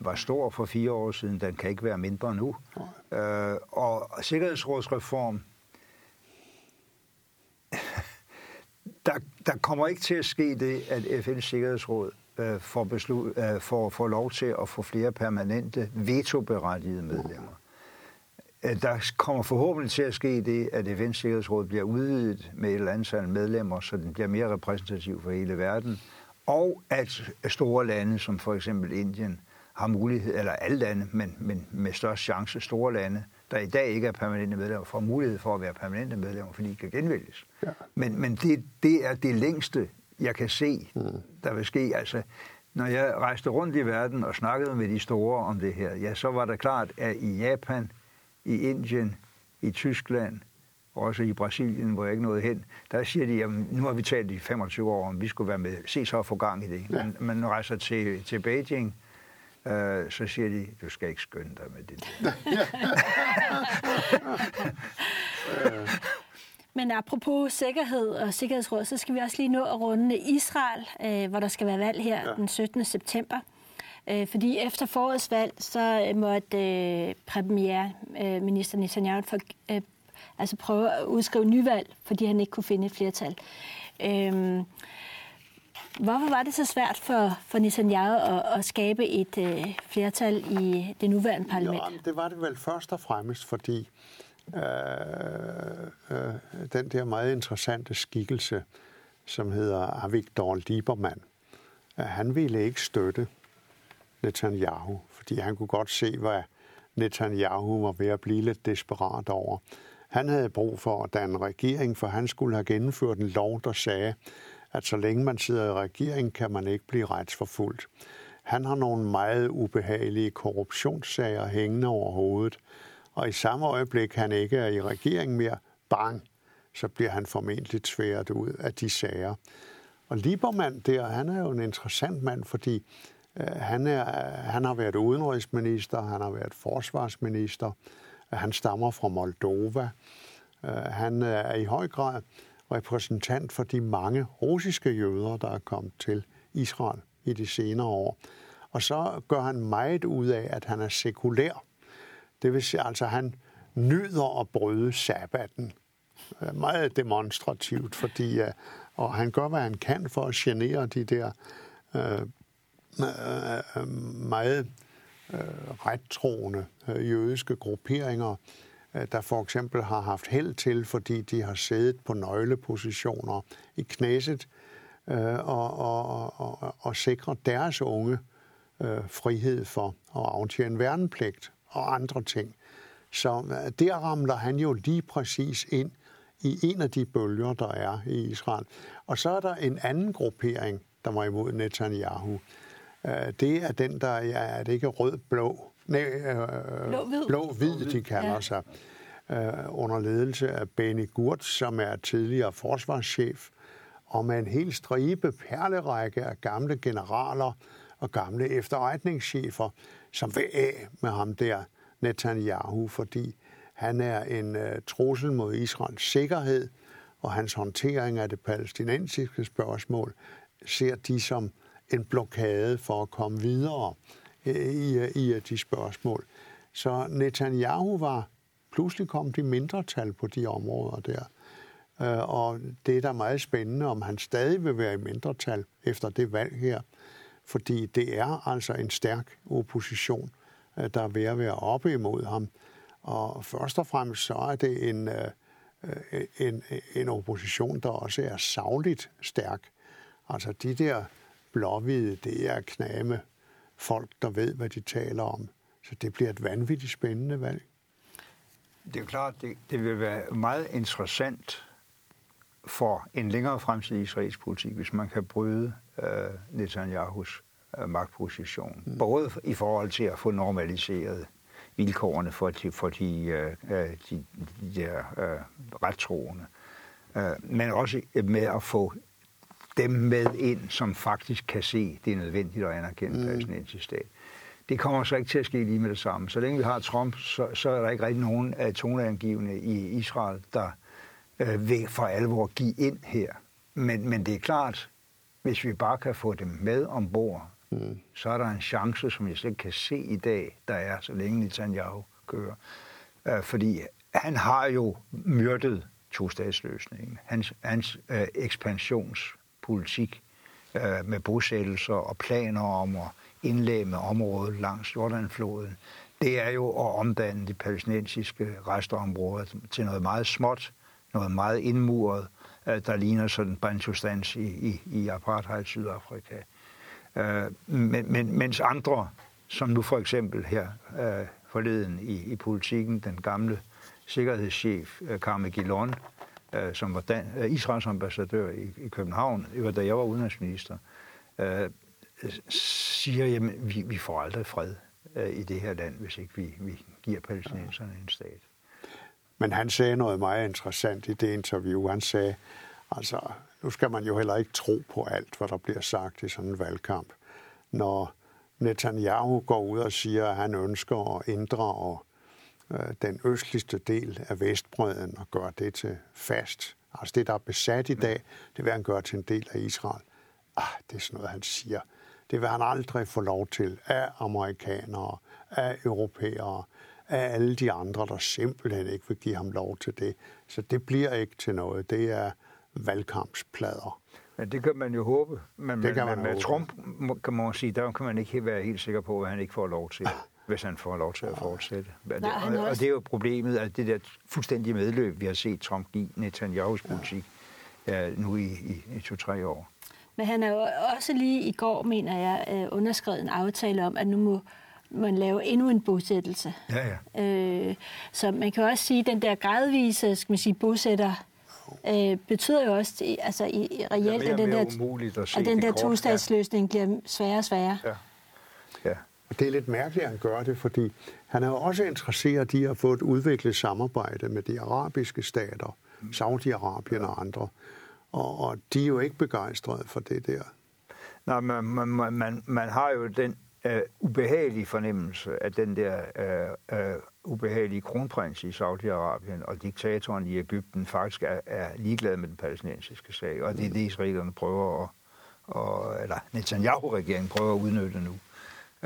var stor for fire år siden. Den kan ikke være mindre nu. Øh, og Sikkerhedsrådsreform der, der kommer ikke til at ske det, at FN's Sikkerhedsråd øh, får, beslut, øh, får, får lov til at få flere permanente vetoberettigede medlemmer. Øh, der kommer forhåbentlig til at ske det, at FN's Sikkerhedsråd bliver udvidet med et eller andet antal medlemmer, så den bliver mere repræsentativ for hele verden, og at store lande, som for eksempel Indien, har mulighed, eller alle lande, men, men med størst chance, store lande, der i dag ikke er permanente medlemmer, får mulighed for at være permanente medlemmer, fordi de kan genvælges. Ja. Men, men det, det er det længste, jeg kan se, mm. der vil ske. Altså, når jeg rejste rundt i verden og snakkede med de store om det her, ja, så var det klart, at i Japan, i Indien, i Tyskland, også i Brasilien, hvor jeg ikke nåede hen, der siger de, at nu har vi talt i 25 år, om vi skulle være med. Se så at få gang i det. Ja. Men man rejser til, til Beijing, øh, så siger de, du skal ikke skynde dig med det. (laughs) Men apropos sikkerhed og sikkerhedsråd, så skal vi også lige nå at runde Israel, øh, hvor der skal være valg her ja. den 17. september. Øh, fordi efter forårets valg, så måtte øh, premierminister Netanyahu for, øh, altså prøve at udskrive nyvalg, fordi han ikke kunne finde et flertal. Øh, Hvorfor var det så svært for, for Netanyahu at, at skabe et øh, flertal i det nuværende parlament? Jo, det var det vel først og fremmest, fordi øh, øh, den der meget interessante skikkelse, som hedder Avigdor Liebermann, øh, han ville ikke støtte Netanyahu, fordi han kunne godt se, hvad Netanyahu var ved at blive lidt desperat over. Han havde brug for at danne regering, for han skulle have gennemført en lov, der sagde, at så længe man sidder i regering, kan man ikke blive retsforfulgt. Han har nogle meget ubehagelige korruptionssager hængende over hovedet, og i samme øjeblik, han ikke er i regering mere, bang, så bliver han formentlig tværet ud af de sager. Og Liebermann der, han er jo en interessant mand, fordi øh, han, er, han har været udenrigsminister, han har været forsvarsminister, han stammer fra Moldova. Øh, han er i høj grad repræsentant for de mange russiske jøder, der er kommet til Israel i de senere år. Og så gør han meget ud af, at han er sekulær. Det vil sige, altså han nyder at bryde sabbaten. Meget demonstrativt, fordi øh, og han gør, hvad han kan for at genere de der øh, øh, øh meget øh, rettroende øh, jødiske grupperinger, Øh, Øh, der for eksempel har haft held til, fordi de har siddet på nøglepositioner i knæset øh, og, og, og, og sikret deres unge øh, frihed for at aftjene værnepligt og andre ting. Så øh, der ramler han jo lige præcis ind i en af de bølger, der er i Israel. Og så er der en anden gruppering, der var imod Netanyahu. Øh, det er den, der er, er det ikke rød-blå, Nej, øh, blå-hvid. Blå-hvid, de kalder ja. sig. Øh, under ledelse af Benny Gurt, som er tidligere forsvarschef, og med en helt stribe perlerække af gamle generaler og gamle efterretningschefer, som vil af med ham der, Netanyahu, fordi han er en uh, trussel mod Israels sikkerhed, og hans håndtering af det palæstinensiske spørgsmål ser de som en blokade for at komme videre Øh, i, øh, i øh, de spørgsmål. Så Netanyahu var pludselig kom de mindretal på de områder der. Og det er da meget spændende, om han stadig vil være i mindretal efter det valg her. Fordi det er altså en stærk opposition, der er ved at være oppe imod ham. Og først og fremmest så er det en, en, en opposition, der også er savligt stærk. Altså de der blåhvide, det er kname folk, der ved, hvad de taler om. Så det bliver et vanvittigt spændende valg. Det er klart, det, det vil være meget interessant for en længere fremtid i israelsk politik, hvis man kan bryde uh, Netanyahus uh, magtposition. Mm. Både i forhold til at få normaliseret vilkårene for de, for de, uh, de, de der uh, rettroende, uh, men også med at få dem med ind, som faktisk kan se, det er nødvendigt at anerkende mm. palæstinensisk stat. Det kommer så ikke til at ske lige med det samme. Så længe vi har Trump, så, så er der ikke rigtig nogen af toneangivende i Israel, der øh, vil for alvor give ind her. Men, men det er klart, hvis vi bare kan få dem med ombord, mm. så er der en chance, som jeg slet ikke kan se i dag, der er, så længe Netanyahu kører. Øh, fordi han har jo myrdet to-statsløsningen. Hans, hans øh, politik øh, med bosættelser og planer om at indlæmme området langs Jordanfloden, det er jo at omdanne de palæstinensiske restområder til noget meget småt, noget meget indmuret, øh, der ligner sådan Bantustans i, i, i apartheid Sydafrika. Øh, men, men, mens andre, som nu for eksempel her øh, forleden i, i politikken, den gamle sikkerhedschef øh, Carme Gillon, Øh, som var Dan, øh, Israels ambassadør i, i København, det var da jeg var udenrigsminister, øh, siger, at vi, vi får aldrig fred øh, i det her land, hvis ikke vi, vi giver palæstinenserne en stat. Men han sagde noget meget interessant i det interview. Han sagde, altså, nu skal man jo heller ikke tro på alt, hvad der bliver sagt i sådan en valgkamp. Når Netanyahu går ud og siger, at han ønsker at ændre øh, den østligste del af Vestbrøden og gøre det til fast. Altså det, der er besat i dag, det vil han gøre til en del af Israel. Ah, det er sådan noget, han siger. Det vil han aldrig få lov til af amerikanere, af europæere, af alle de andre, der simpelthen ikke vil give ham lov til det. Så det bliver ikke til noget. Det er valgkampsplader. Men det kan man jo håbe. Men, det kan man med håbe. Trump kan man sige, der kan man ikke være helt sikker på, at han ikke får lov til, hvis han får lov til at fortsætte. Nej, det, og, og det er jo problemet, at det der fuldstændige medløb, vi har set Trump give Netanyahus politik ja. nu i, i, i to-tre år. Men han er jo også lige i går, mener jeg, øh, underskrevet en aftale om, at nu må man lave endnu en bosættelse. Ja, ja. Øh, så man kan også sige, at den der gradvise skal man sige, bosætter øh, betyder jo også, altså i, reelt, at den der, at, at den der to-statsløsning ja. bliver sværere og sværere. Ja. Det er lidt mærkeligt, at han gør det, fordi han er jo også interesseret i at få et udviklet samarbejde med de arabiske stater, Saudi-Arabien og andre. Og, og de er jo ikke begejstrede for det der. Nej, man, man, man, man har jo den uh, ubehagelige fornemmelse af den der uh, uh, ubehagelige kronprins i Saudi-Arabien og diktatoren i Ægypten faktisk er, er ligeglade med den palæstinensiske sag. Og det er det, israelerne prøver at, og, eller Netanyahu-regeringen prøver at udnytte nu.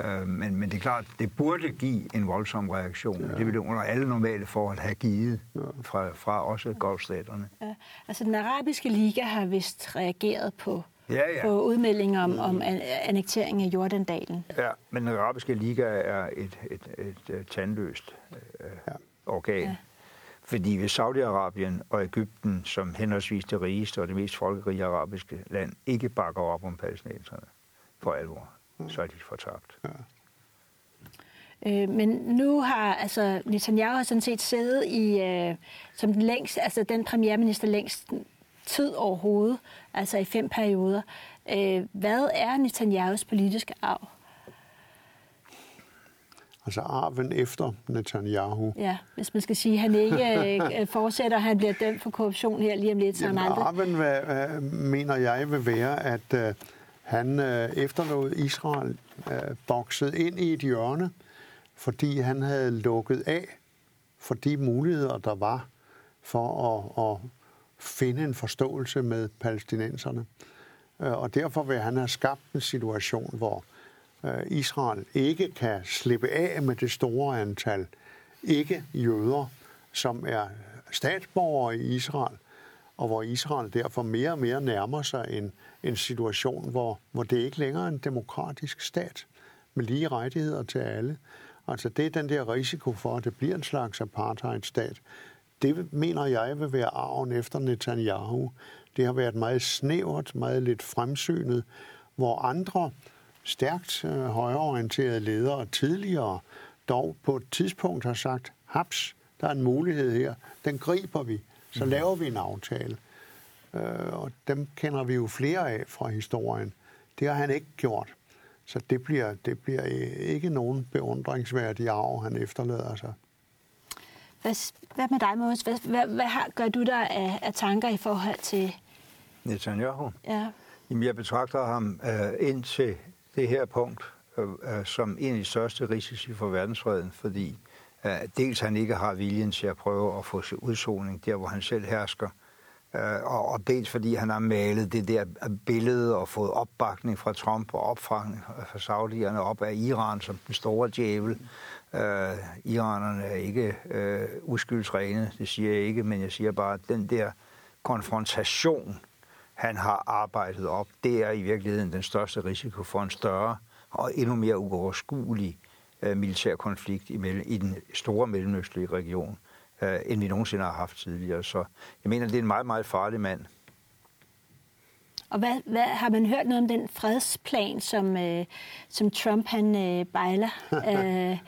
Øh, men, men det er klart, det burde give en voldsom reaktion. Ja. Det ville under alle normale forhold have givet fra, fra også golfstaterne. Ja. Altså den arabiske liga har vist reageret på, ja, ja. på udmeldinger om, om annektering af Jordandalen. Ja, men den arabiske liga er et, et, et, et tandløst øh, ja. organ. Ja. Fordi hvis Saudi-Arabien og Ægypten, som henholdsvis det rigeste og det mest folkerige arabiske land, ikke bakker op om palæstinenserne for alvor, så er de fortabt. Ja. Øh, men nu har altså Netanyahu har sådan set siddet i øh, som den længst, altså den premierminister længst tid overhovedet, altså i fem perioder. Øh, hvad er Netanyahus politiske arv? Altså arven efter Netanyahu. Ja, hvis man skal sige, at han ikke øh, (laughs) fortsætter, han bliver dømt for korruption her lige om lidt. Så Jamen, aldrig... arven, hvad, mener jeg, vil være, at øh, han øh, efterlod Israel øh, bokset ind i et hjørne, fordi han havde lukket af for de muligheder, der var for at, at finde en forståelse med palæstinenserne. Øh, og derfor vil han have skabt en situation, hvor øh, Israel ikke kan slippe af med det store antal ikke-jøder, som er statsborgere i Israel, og hvor Israel derfor mere og mere nærmer sig en, en situation, hvor, hvor det ikke længere er en demokratisk stat med lige rettigheder til alle. Altså det er den der risiko for, at det bliver en slags apartheidstat. Det mener jeg vil være arven efter Netanyahu. Det har været meget snævert, meget lidt fremsynet, hvor andre stærkt øh, højreorienterede ledere tidligere dog på et tidspunkt har sagt, haps, der er en mulighed her, den griber vi, så mm. laver vi en aftale. Øh, og dem kender vi jo flere af fra historien. Det har han ikke gjort. Så det bliver, det bliver ikke nogen beundringsværdig arv, han efterlader sig. Hvad, hvad med dig, Mås? Hvad, hvad, hvad har, gør du der af, af tanker i forhold til... Netanyahu? Ja. Jamen, jeg betragter ham uh, ind til det her punkt uh, som en af de største risici for verdensfreden, fordi Øh, dels han ikke har viljen til at prøve at få sig udsoning der, hvor han selv hersker, øh, og, dels fordi han har malet det der billede og fået opbakning fra Trump og opfang fra saudierne op af Iran som den store djævel. Uh, iranerne er ikke uh, uskyldsrene, det siger jeg ikke, men jeg siger bare, at den der konfrontation, han har arbejdet op, det er i virkeligheden den største risiko for en større og endnu mere uoverskuelig uh, militær konflikt i, i den store mellemøstlige region øh, end vi nogensinde har haft tidligere. Så jeg mener, det er en meget, meget farlig mand. Og hvad, hvad, har man hørt noget om den fredsplan, som, øh, som Trump han øh, bejler (laughs) øh,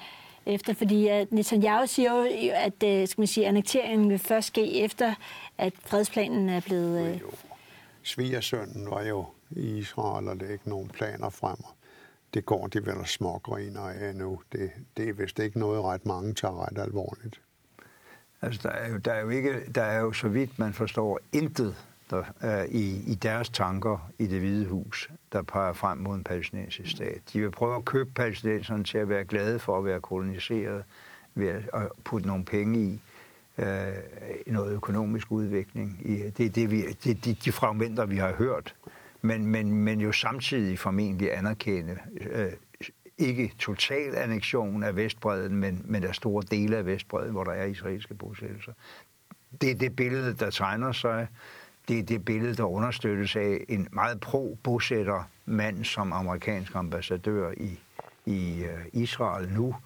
efter? Fordi at Netanyahu siger jo, at øh, skal man sige, annekteringen vil først ske efter, at fredsplanen er blevet... Øh... Svigersønnen var jo i Israel, og det er ikke nogen planer frem. Det går de vel smågriner af nu. Det, det er vist ikke noget, ret mange tager ret alvorligt. Altså, der er jo, der er jo, ikke, der er jo så vidt man forstår, intet der er i, i deres tanker i det hvide hus, der peger frem mod en palæstinensisk stat. De vil prøve at købe palæstinenserne til at være glade for at være koloniseret, ved at putte nogle penge i øh, noget økonomisk udvikling. I, det er det, vi, det, de, de fragmenter, vi har hørt. Men, men, men jo samtidig formentlig anerkende øh, ikke total annektion af Vestbreden, men, men der store dele af Vestbreden, hvor der er israelske bosættelser. Det er det billede, der tegner sig. Det er det billede, der understøttes af en meget pro-bosætter mand som amerikansk ambassadør i, i øh, Israel nu.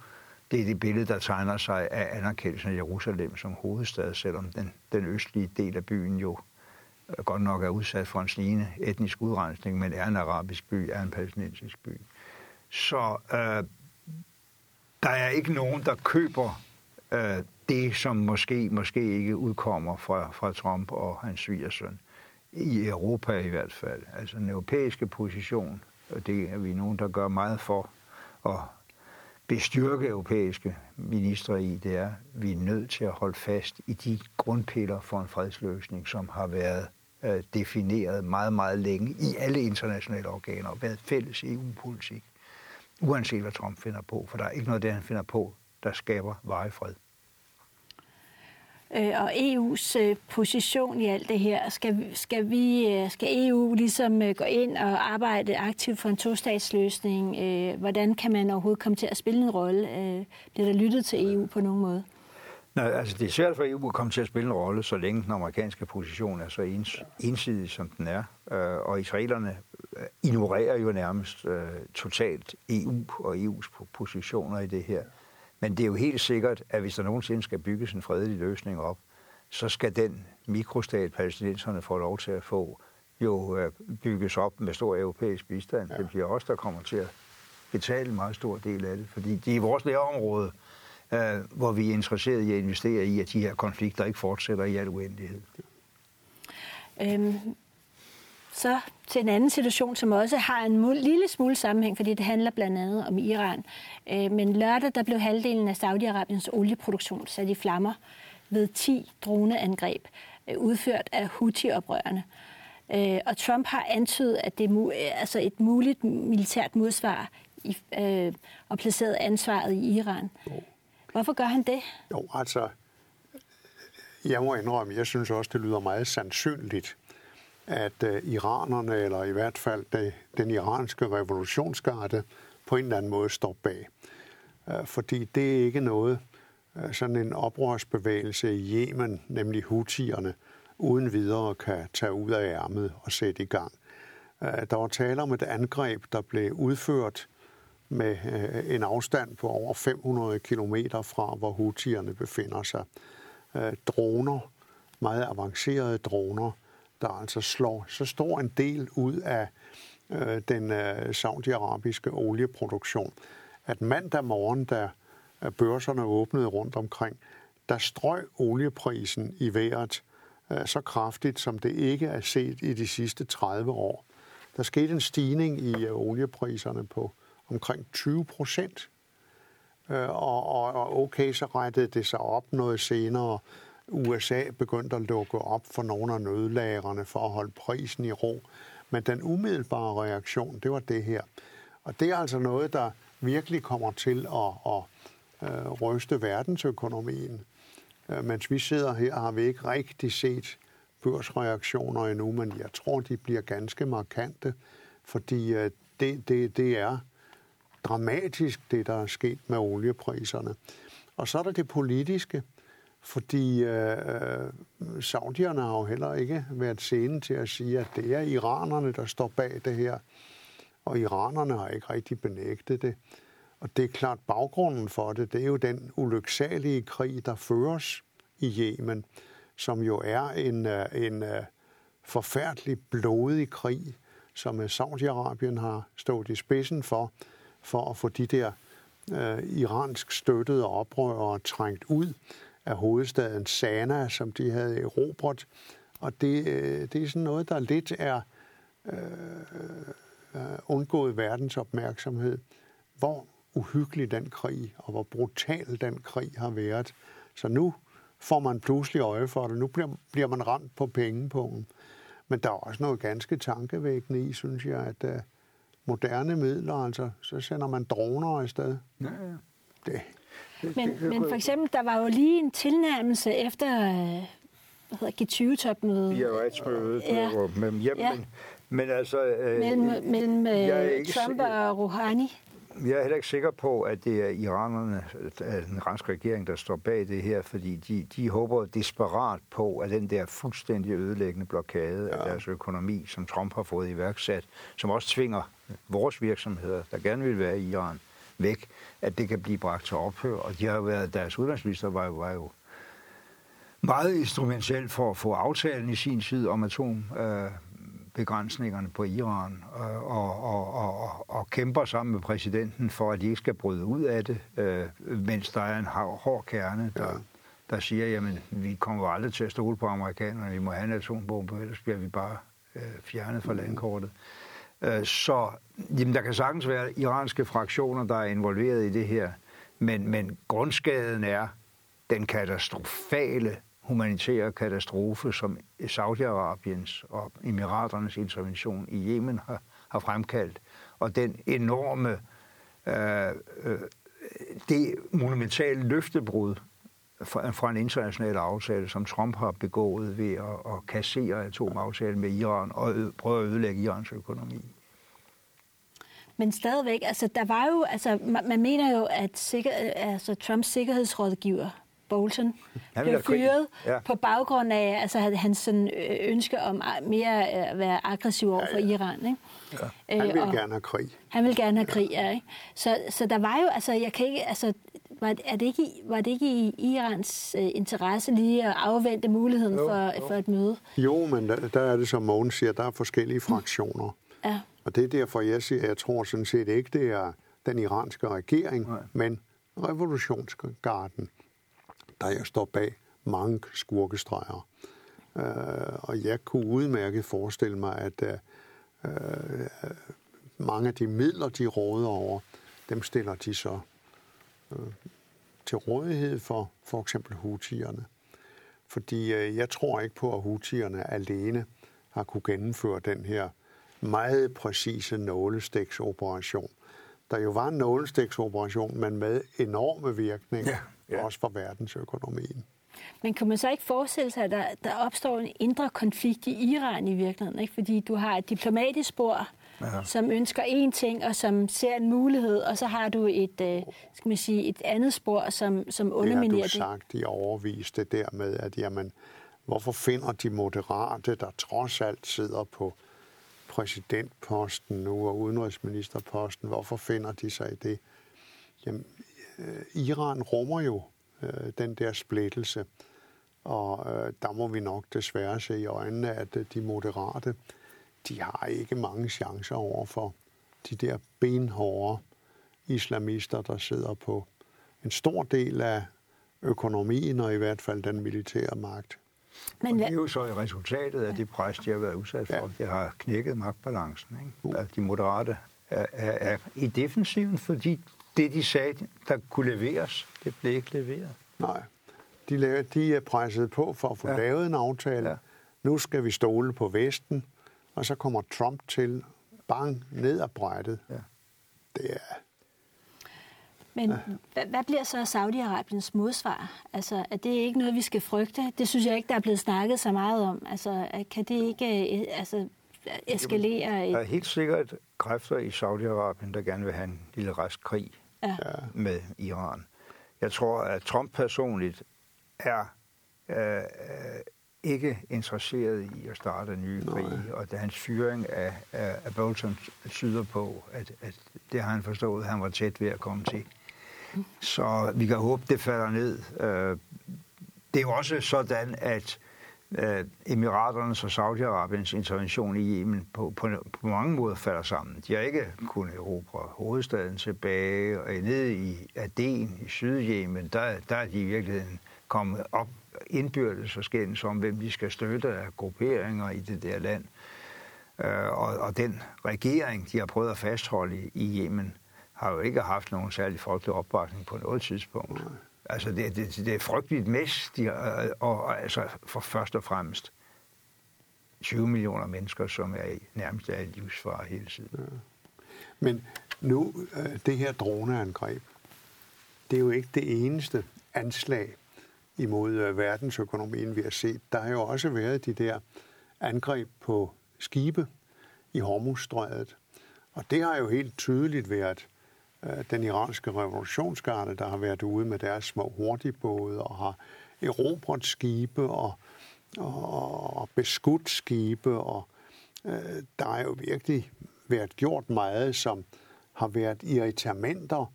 Det er det billede, der tegner sig af anerkendelsen af Jerusalem som hovedstad, selvom den, den østlige del af byen jo godt nok er udsat for en snigende etnisk udrensning, men er en arabisk by, er en palæstinensisk by. Så øh, der er ikke nogen, der køber øh, det, som måske, måske ikke udkommer fra, fra Trump og hans svigersøn. I Europa i hvert fald. Altså den europæiske position, og det er vi nogen, der gør meget for og bestyrke europæiske ministre i, det er, at vi er nødt til at holde fast i de grundpiller for en fredsløsning, som har været øh, defineret meget, meget længe i alle internationale organer og været fælles EU-politik uanset hvad Trump finder på, for der er ikke noget af det, han finder på, der skaber varig fred. Øh, og EU's øh, position i alt det her, skal, skal, vi, øh, skal EU ligesom øh, gå ind og arbejde aktivt for en tostatsløsning? Øh, hvordan kan man overhovedet komme til at spille en rolle? Øh, bliver der lyttet til EU på nogen måde? Nej, altså det er svært for EU at komme til at spille en rolle, så længe den amerikanske position er så ens, ensidig, som den er. Og israelerne ignorerer jo nærmest øh, totalt EU og EU's positioner i det her. Men det er jo helt sikkert, at hvis der nogensinde skal bygges en fredelig løsning op, så skal den mikrostat, palæstinenserne får lov til at få, jo øh, bygges op med stor europæisk bistand. Ja. Det bliver også der kommer til at betale en meget stor del af det, fordi det er i vores nærområde, øh, hvor vi er interesseret i at investere i, at de her konflikter ikke fortsætter i al uendelighed. Øhm, så til en anden situation, som også har en lille smule sammenhæng, fordi det handler blandt andet om Iran. Øh, men lørdag der blev halvdelen af Saudi-Arabiens olieproduktion sat i flammer ved 10 droneangreb, øh, udført af Houthi-oprørerne. Øh, og Trump har antydet, at det er øh, altså et muligt militært modsvar i, øh, og placeret ansvaret i Iran. Jo. Hvorfor gør han det? Jo, altså, jeg må indrømme, jeg synes også, det lyder meget sandsynligt, at øh, iranerne, eller i hvert fald det, den iranske revolutionsgarde, på en eller anden måde står bag. Øh, fordi det er ikke noget, øh, sådan en oprørsbevægelse i Yemen, nemlig hutierne, uden videre kan tage ud af ærmet og sætte i gang. Øh, der var tale om et angreb, der blev udført med øh, en afstand på over 500 km fra, hvor hutierne befinder sig. Øh, droner, meget avancerede droner, der altså slår så stor en del ud af øh, den øh, saudiarabiske olieproduktion, at mandag morgen, da øh, børserne åbnede rundt omkring, der strøg olieprisen i vejret øh, så kraftigt, som det ikke er set i de sidste 30 år. Der skete en stigning i øh, oliepriserne på omkring 20 procent. Øh, og, og, og okay, så rettede det sig op noget senere, USA begyndte at lukke op for nogle af nødlagerne for at holde prisen i ro. Men den umiddelbare reaktion, det var det her. Og det er altså noget, der virkelig kommer til at, at, øh, ryste verdensøkonomien. Øh, mens vi sidder her, har vi ikke rigtig set børsreaktioner endnu, men jeg tror, de bliver ganske markante, fordi øh, det, det, det er dramatisk, det der er sket med oliepriserne. Og så er der det politiske. Fordi øh, øh, saudierne har jo heller ikke været sene til at sige, at det er iranerne, der står bag det her. Og iranerne har ikke rigtig benægtet det. Og det er klart, baggrunden for det, det er jo den ulyksalige krig, der føres i Yemen, som jo er en, øh, en øh, forfærdelig blodig krig, som Saudi-Arabien har stået i spidsen for, for at få de der øh, iransk støttede oprørere trængt ud af hovedstaden Sana, som de havde erobret. Og det, øh, det er sådan noget, der lidt er øh, øh, undgået verdens opmærksomhed. Hvor uhyggelig den krig, og hvor brutal den krig har været. Så nu får man pludselig øje for det. Nu bliver, bliver man ramt på pengepunkten. Men der er også noget ganske tankevækkende i, synes jeg, at uh, moderne midler, altså, så sender man droner i stedet. Ja, ja. Det, men, men for eksempel, der var jo lige en tilnærmelse efter øh, hvad hedder G20-topmødet. Ja, retsmødet ja. mellem hjem, ja. men, men altså... Øh, mellem mellem øh, Trump og Rouhani. Jeg er heller ikke sikker på, at det er iranerne, den iranske regering, der står bag det her, fordi de, de håber desperat på, at den der fuldstændig ødelæggende blokade ja. af deres økonomi, som Trump har fået iværksat, som også tvinger vores virksomheder, der gerne vil være i Iran, væk, at det kan blive bragt til ophør. Og de har været, deres udenrigsminister var, var jo meget instrumentel for at få aftalen i sin tid om atombegrænsningerne på Iran, og, og, og, og, og kæmper sammen med præsidenten for, at de ikke skal bryde ud af det, øh, mens der er en hård kerne, der, ja. der siger, jamen, vi kommer aldrig til at stole på amerikanerne, vi må have en atombombe, ellers bliver vi bare øh, fjernet fra landkortet. Øh, så jamen, der kan sagtens være iranske fraktioner, der er involveret i det her, men, men grundskaden er den katastrofale humanitære katastrofe, som Saudi-Arabiens og Emiraternes intervention i Yemen har, har fremkaldt, og den enorme, øh, øh, det monumentale løftebrud fra, fra en international aftale, som Trump har begået ved at, at kassere atomaftalen med Iran og prøve at ødelægge Irans økonomi. Men stadigvæk, altså der var jo, altså man, man mener jo, at sikker, altså, Trumps sikkerhedsrådgiver, Bolton, blev fyret ja. på baggrund af altså, hans sådan, ønske om mere at være aggressiv over for ja, ja. Iran. Ikke? Ja. Han ville øh, gerne have krig. Han ville gerne have krig, ja. Ikke? Så, så der var jo, altså jeg kan ikke, altså var, er det ikke, var det ikke i Irans øh, interesse lige at afvente muligheden jo, for, jo. for et møde? Jo, men der, der er det, som Mogens siger, der er forskellige fraktioner. Ja. Og det er derfor, jeg siger, jeg tror sådan set ikke, det er den iranske regering, Nej. men revolutionsgarden, der jeg står bag mange skurkestreger. Uh, og jeg kunne udmærket forestille mig, at uh, mange af de midler, de råder over, dem stiller de så uh, til rådighed for for eksempel hutierne. Fordi uh, jeg tror ikke på, at hutierne alene har kunne gennemføre den her meget præcise nålestiksoperation, der jo var en nålestiksoperation, men med enorme virkninger, Ja, ja. også for verdensøkonomien. Men kan man så ikke forestille sig, at der, der opstår en indre konflikt i Iran i virkeligheden? Ikke? Fordi du har et diplomatisk spor, ja. som ønsker én ting, og som ser en mulighed, og så har du et, øh, skal man sige, et andet spor, som, som Det har underminerer du det. sagt i overvis, det der med, at jamen, hvorfor finder de moderate, der trods alt sidder på præsidentposten nu og udenrigsministerposten, hvorfor finder de sig i det? Jamen, øh, Iran rummer jo øh, den der splittelse, og øh, der må vi nok desværre se i øjnene, at øh, de moderate, de har ikke mange chancer over for de der benhårde islamister, der sidder på en stor del af økonomien og i hvert fald den militære magt. Men hvad, det er jo så resultatet af det pres, de har været udsat for. Ja. Det har knækket magtbalancen. Ikke? At de moderate er, er, er i defensiven, fordi det, de sagde, der kunne leveres, det blev ikke leveret. Nej, de, lavede, de er presset på for at få ja. Lavet en aftale. Ja. Nu skal vi stole på Vesten, og så kommer Trump til bang ned ad brættet. Ja. Det er, men hvad, hvad bliver så Saudi-Arabiens modsvar? Altså, er det ikke noget, vi skal frygte? Det synes jeg ikke, der er blevet snakket så meget om. Altså, kan det ikke øh, altså, eskalere? Der er helt sikkert kræfter i Saudi-Arabien, der gerne vil have en lille restkrig ja. med Iran. Jeg tror, at Trump personligt er øh, øh, ikke interesseret i at starte en ny krig, og da hans fyring af, af, af Bolton tyder på, at, at det har han forstået, at han var tæt ved at komme til. Så vi kan håbe, det falder ned. Øh, det er jo også sådan, at øh, Emiraternes og Saudi-Arabiens intervention i Yemen på, på, på mange måder falder sammen. De har ikke kunnet erobre hovedstaden tilbage, og nede i Aden i Sydjemen, der, der er de i virkeligheden kommet op indbyrdes og skændes om, hvem de skal støtte af grupperinger i det der land. Øh, og, og den regering, de har prøvet at fastholde i, i Yemen, har jo ikke haft nogen særlig folkelig opbakning på noget tidspunkt. Altså, det, det, det er frygteligt mest, de har, og, og altså for først og fremmest 20 millioner mennesker, som er nærmest er i livsfare hele tiden. men nu, øh, det her droneangreb, det er jo ikke det eneste anslag imod øh, verdensøkonomien, vi har set. Der har jo også været de der angreb på skibe i Hormuzstrædet. Og det har jo helt tydeligt været øh, Øh, den iranske revolutionsgarde, der har været ude med deres små hurtigbåde og har erobret skibe og, og, og beskudt skibe. Og øh, der er jo virkelig været gjort meget, som har været irritamenter,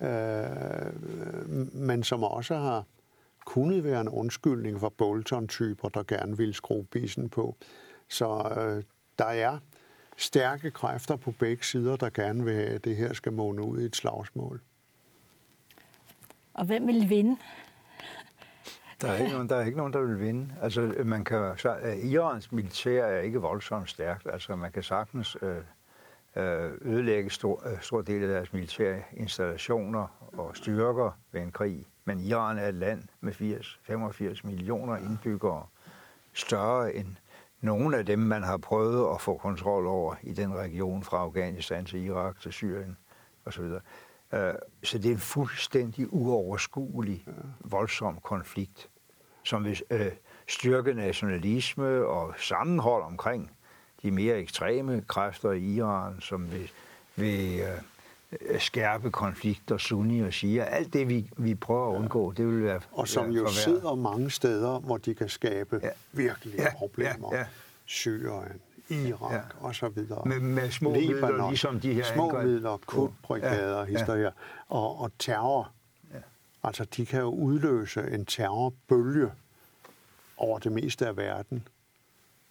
øh, men som også har kunnet være en undskyldning for Bolton-typer, der gerne vil skrue bissen på. Så øh, der er stærke kræfter på begge sider, der gerne vil have, at det her skal måne ud i et slagsmål. Og hvem vil vinde? Der er, ikke nogen, der er ikke nogen, der vil vinde. Altså, man kan, så, uh, Irans militær er ikke voldsomt stærkt. Altså, man kan sagtens øh, øh, ødelægge stor, øh, stor del af deres militære installationer og styrker ved en krig. Men Iran er et land med 80, 85 millioner indbyggere, større end nogle af dem, man har prøvet at få kontrol over i den region fra Afghanistan til Irak til Syrien osv. Øh, Så det er en fuldstændig uoverskuelig, voldsom konflikt, som vil øh, styrke nationalisme og sammenhold omkring de mere ekstreme kræfter i Iran, som vil, vil øh, skærpe konflikter, sunni og shia. Alt det, vi, vi prøver at undgå, det vil være Og som være jo forværret. sidder mange steder, hvor de kan skabe Ja. virkelige Ja, problemer. ja, ja. Syrien, Irak Ja. og så videre. Med- med små midler, ligesom de her Små angreb. midler, kutbrigader, Ja, ja. historier, og, og terror. Altså, de kan jo udløse en terrorbølge over det meste af verden,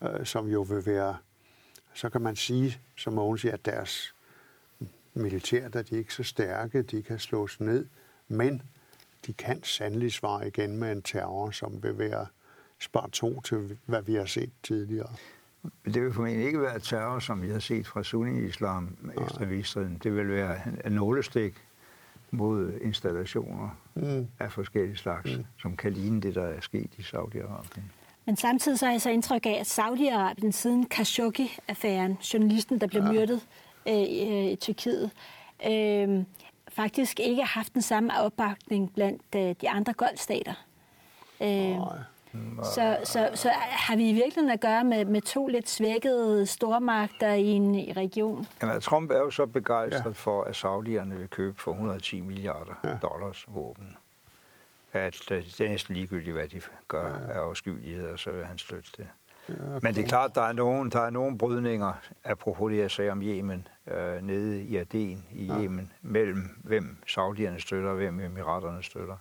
øh, som jo vil være, så kan man sige, som Mogens siger, at deres militær, der de er ikke så stærke, de kan slås ned, men de kan sandelig svare igen med en terror, som vil være spar to til, hvad vi har set tidligere. Det vil formentlig ikke være terror, som vi har set fra sunni-islam ekstremisterne. Det vil være en nålestik mod installationer mm. af forskellige slags, mm. som kan ligne det, der er sket i Saudi-Arabien. Men samtidig så har jeg så indtryk af, at Saudi-Arabien siden Khashoggi-affæren, journalisten, der blev myrdet øh, i, øh, i Tyrkiet, øh, faktisk ikke har haft den samme opbakning blandt øh, de andre golfstater. Øh, så, så, så har vi i virkeligheden at gøre med, med to lidt svækkede stormagter i en i region? Jamen, Trump er jo så begejstret ja. for, at saudierne vil købe for 110 milliarder ja. dollars våben. At det er næsten ligegyldigt, hvad de gør ja. af afskyeligheder, så vil han støtte det. Men det er klart, der er nogen, der er nogle brydninger, apropos det, jeg sagde om Yemen, øh, nede i Aden i ja. Yemen, mellem hvem saudierne støtter og hvem emiraterne støtter.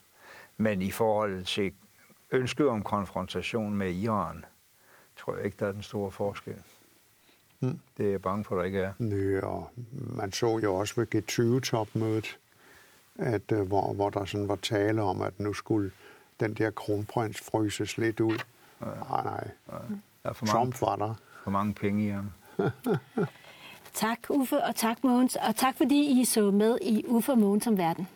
Men i forhold til ønsket om konfrontation med Iran, tror jeg ikke, der er den store forskel. Mm. Det er jeg bange for, der ikke er. Nø, og man så jo også ved G20-topmødet, at, uh, hvor, hvor der sådan var tale om, at nu skulle den der kronprins fryses lidt ud. Ja. Nej, nej. Der for Trump mange, var der. For mange penge i ham. tak Uffe, og tak Mogens, og tak fordi I så med i Uffe og Mogens om verden.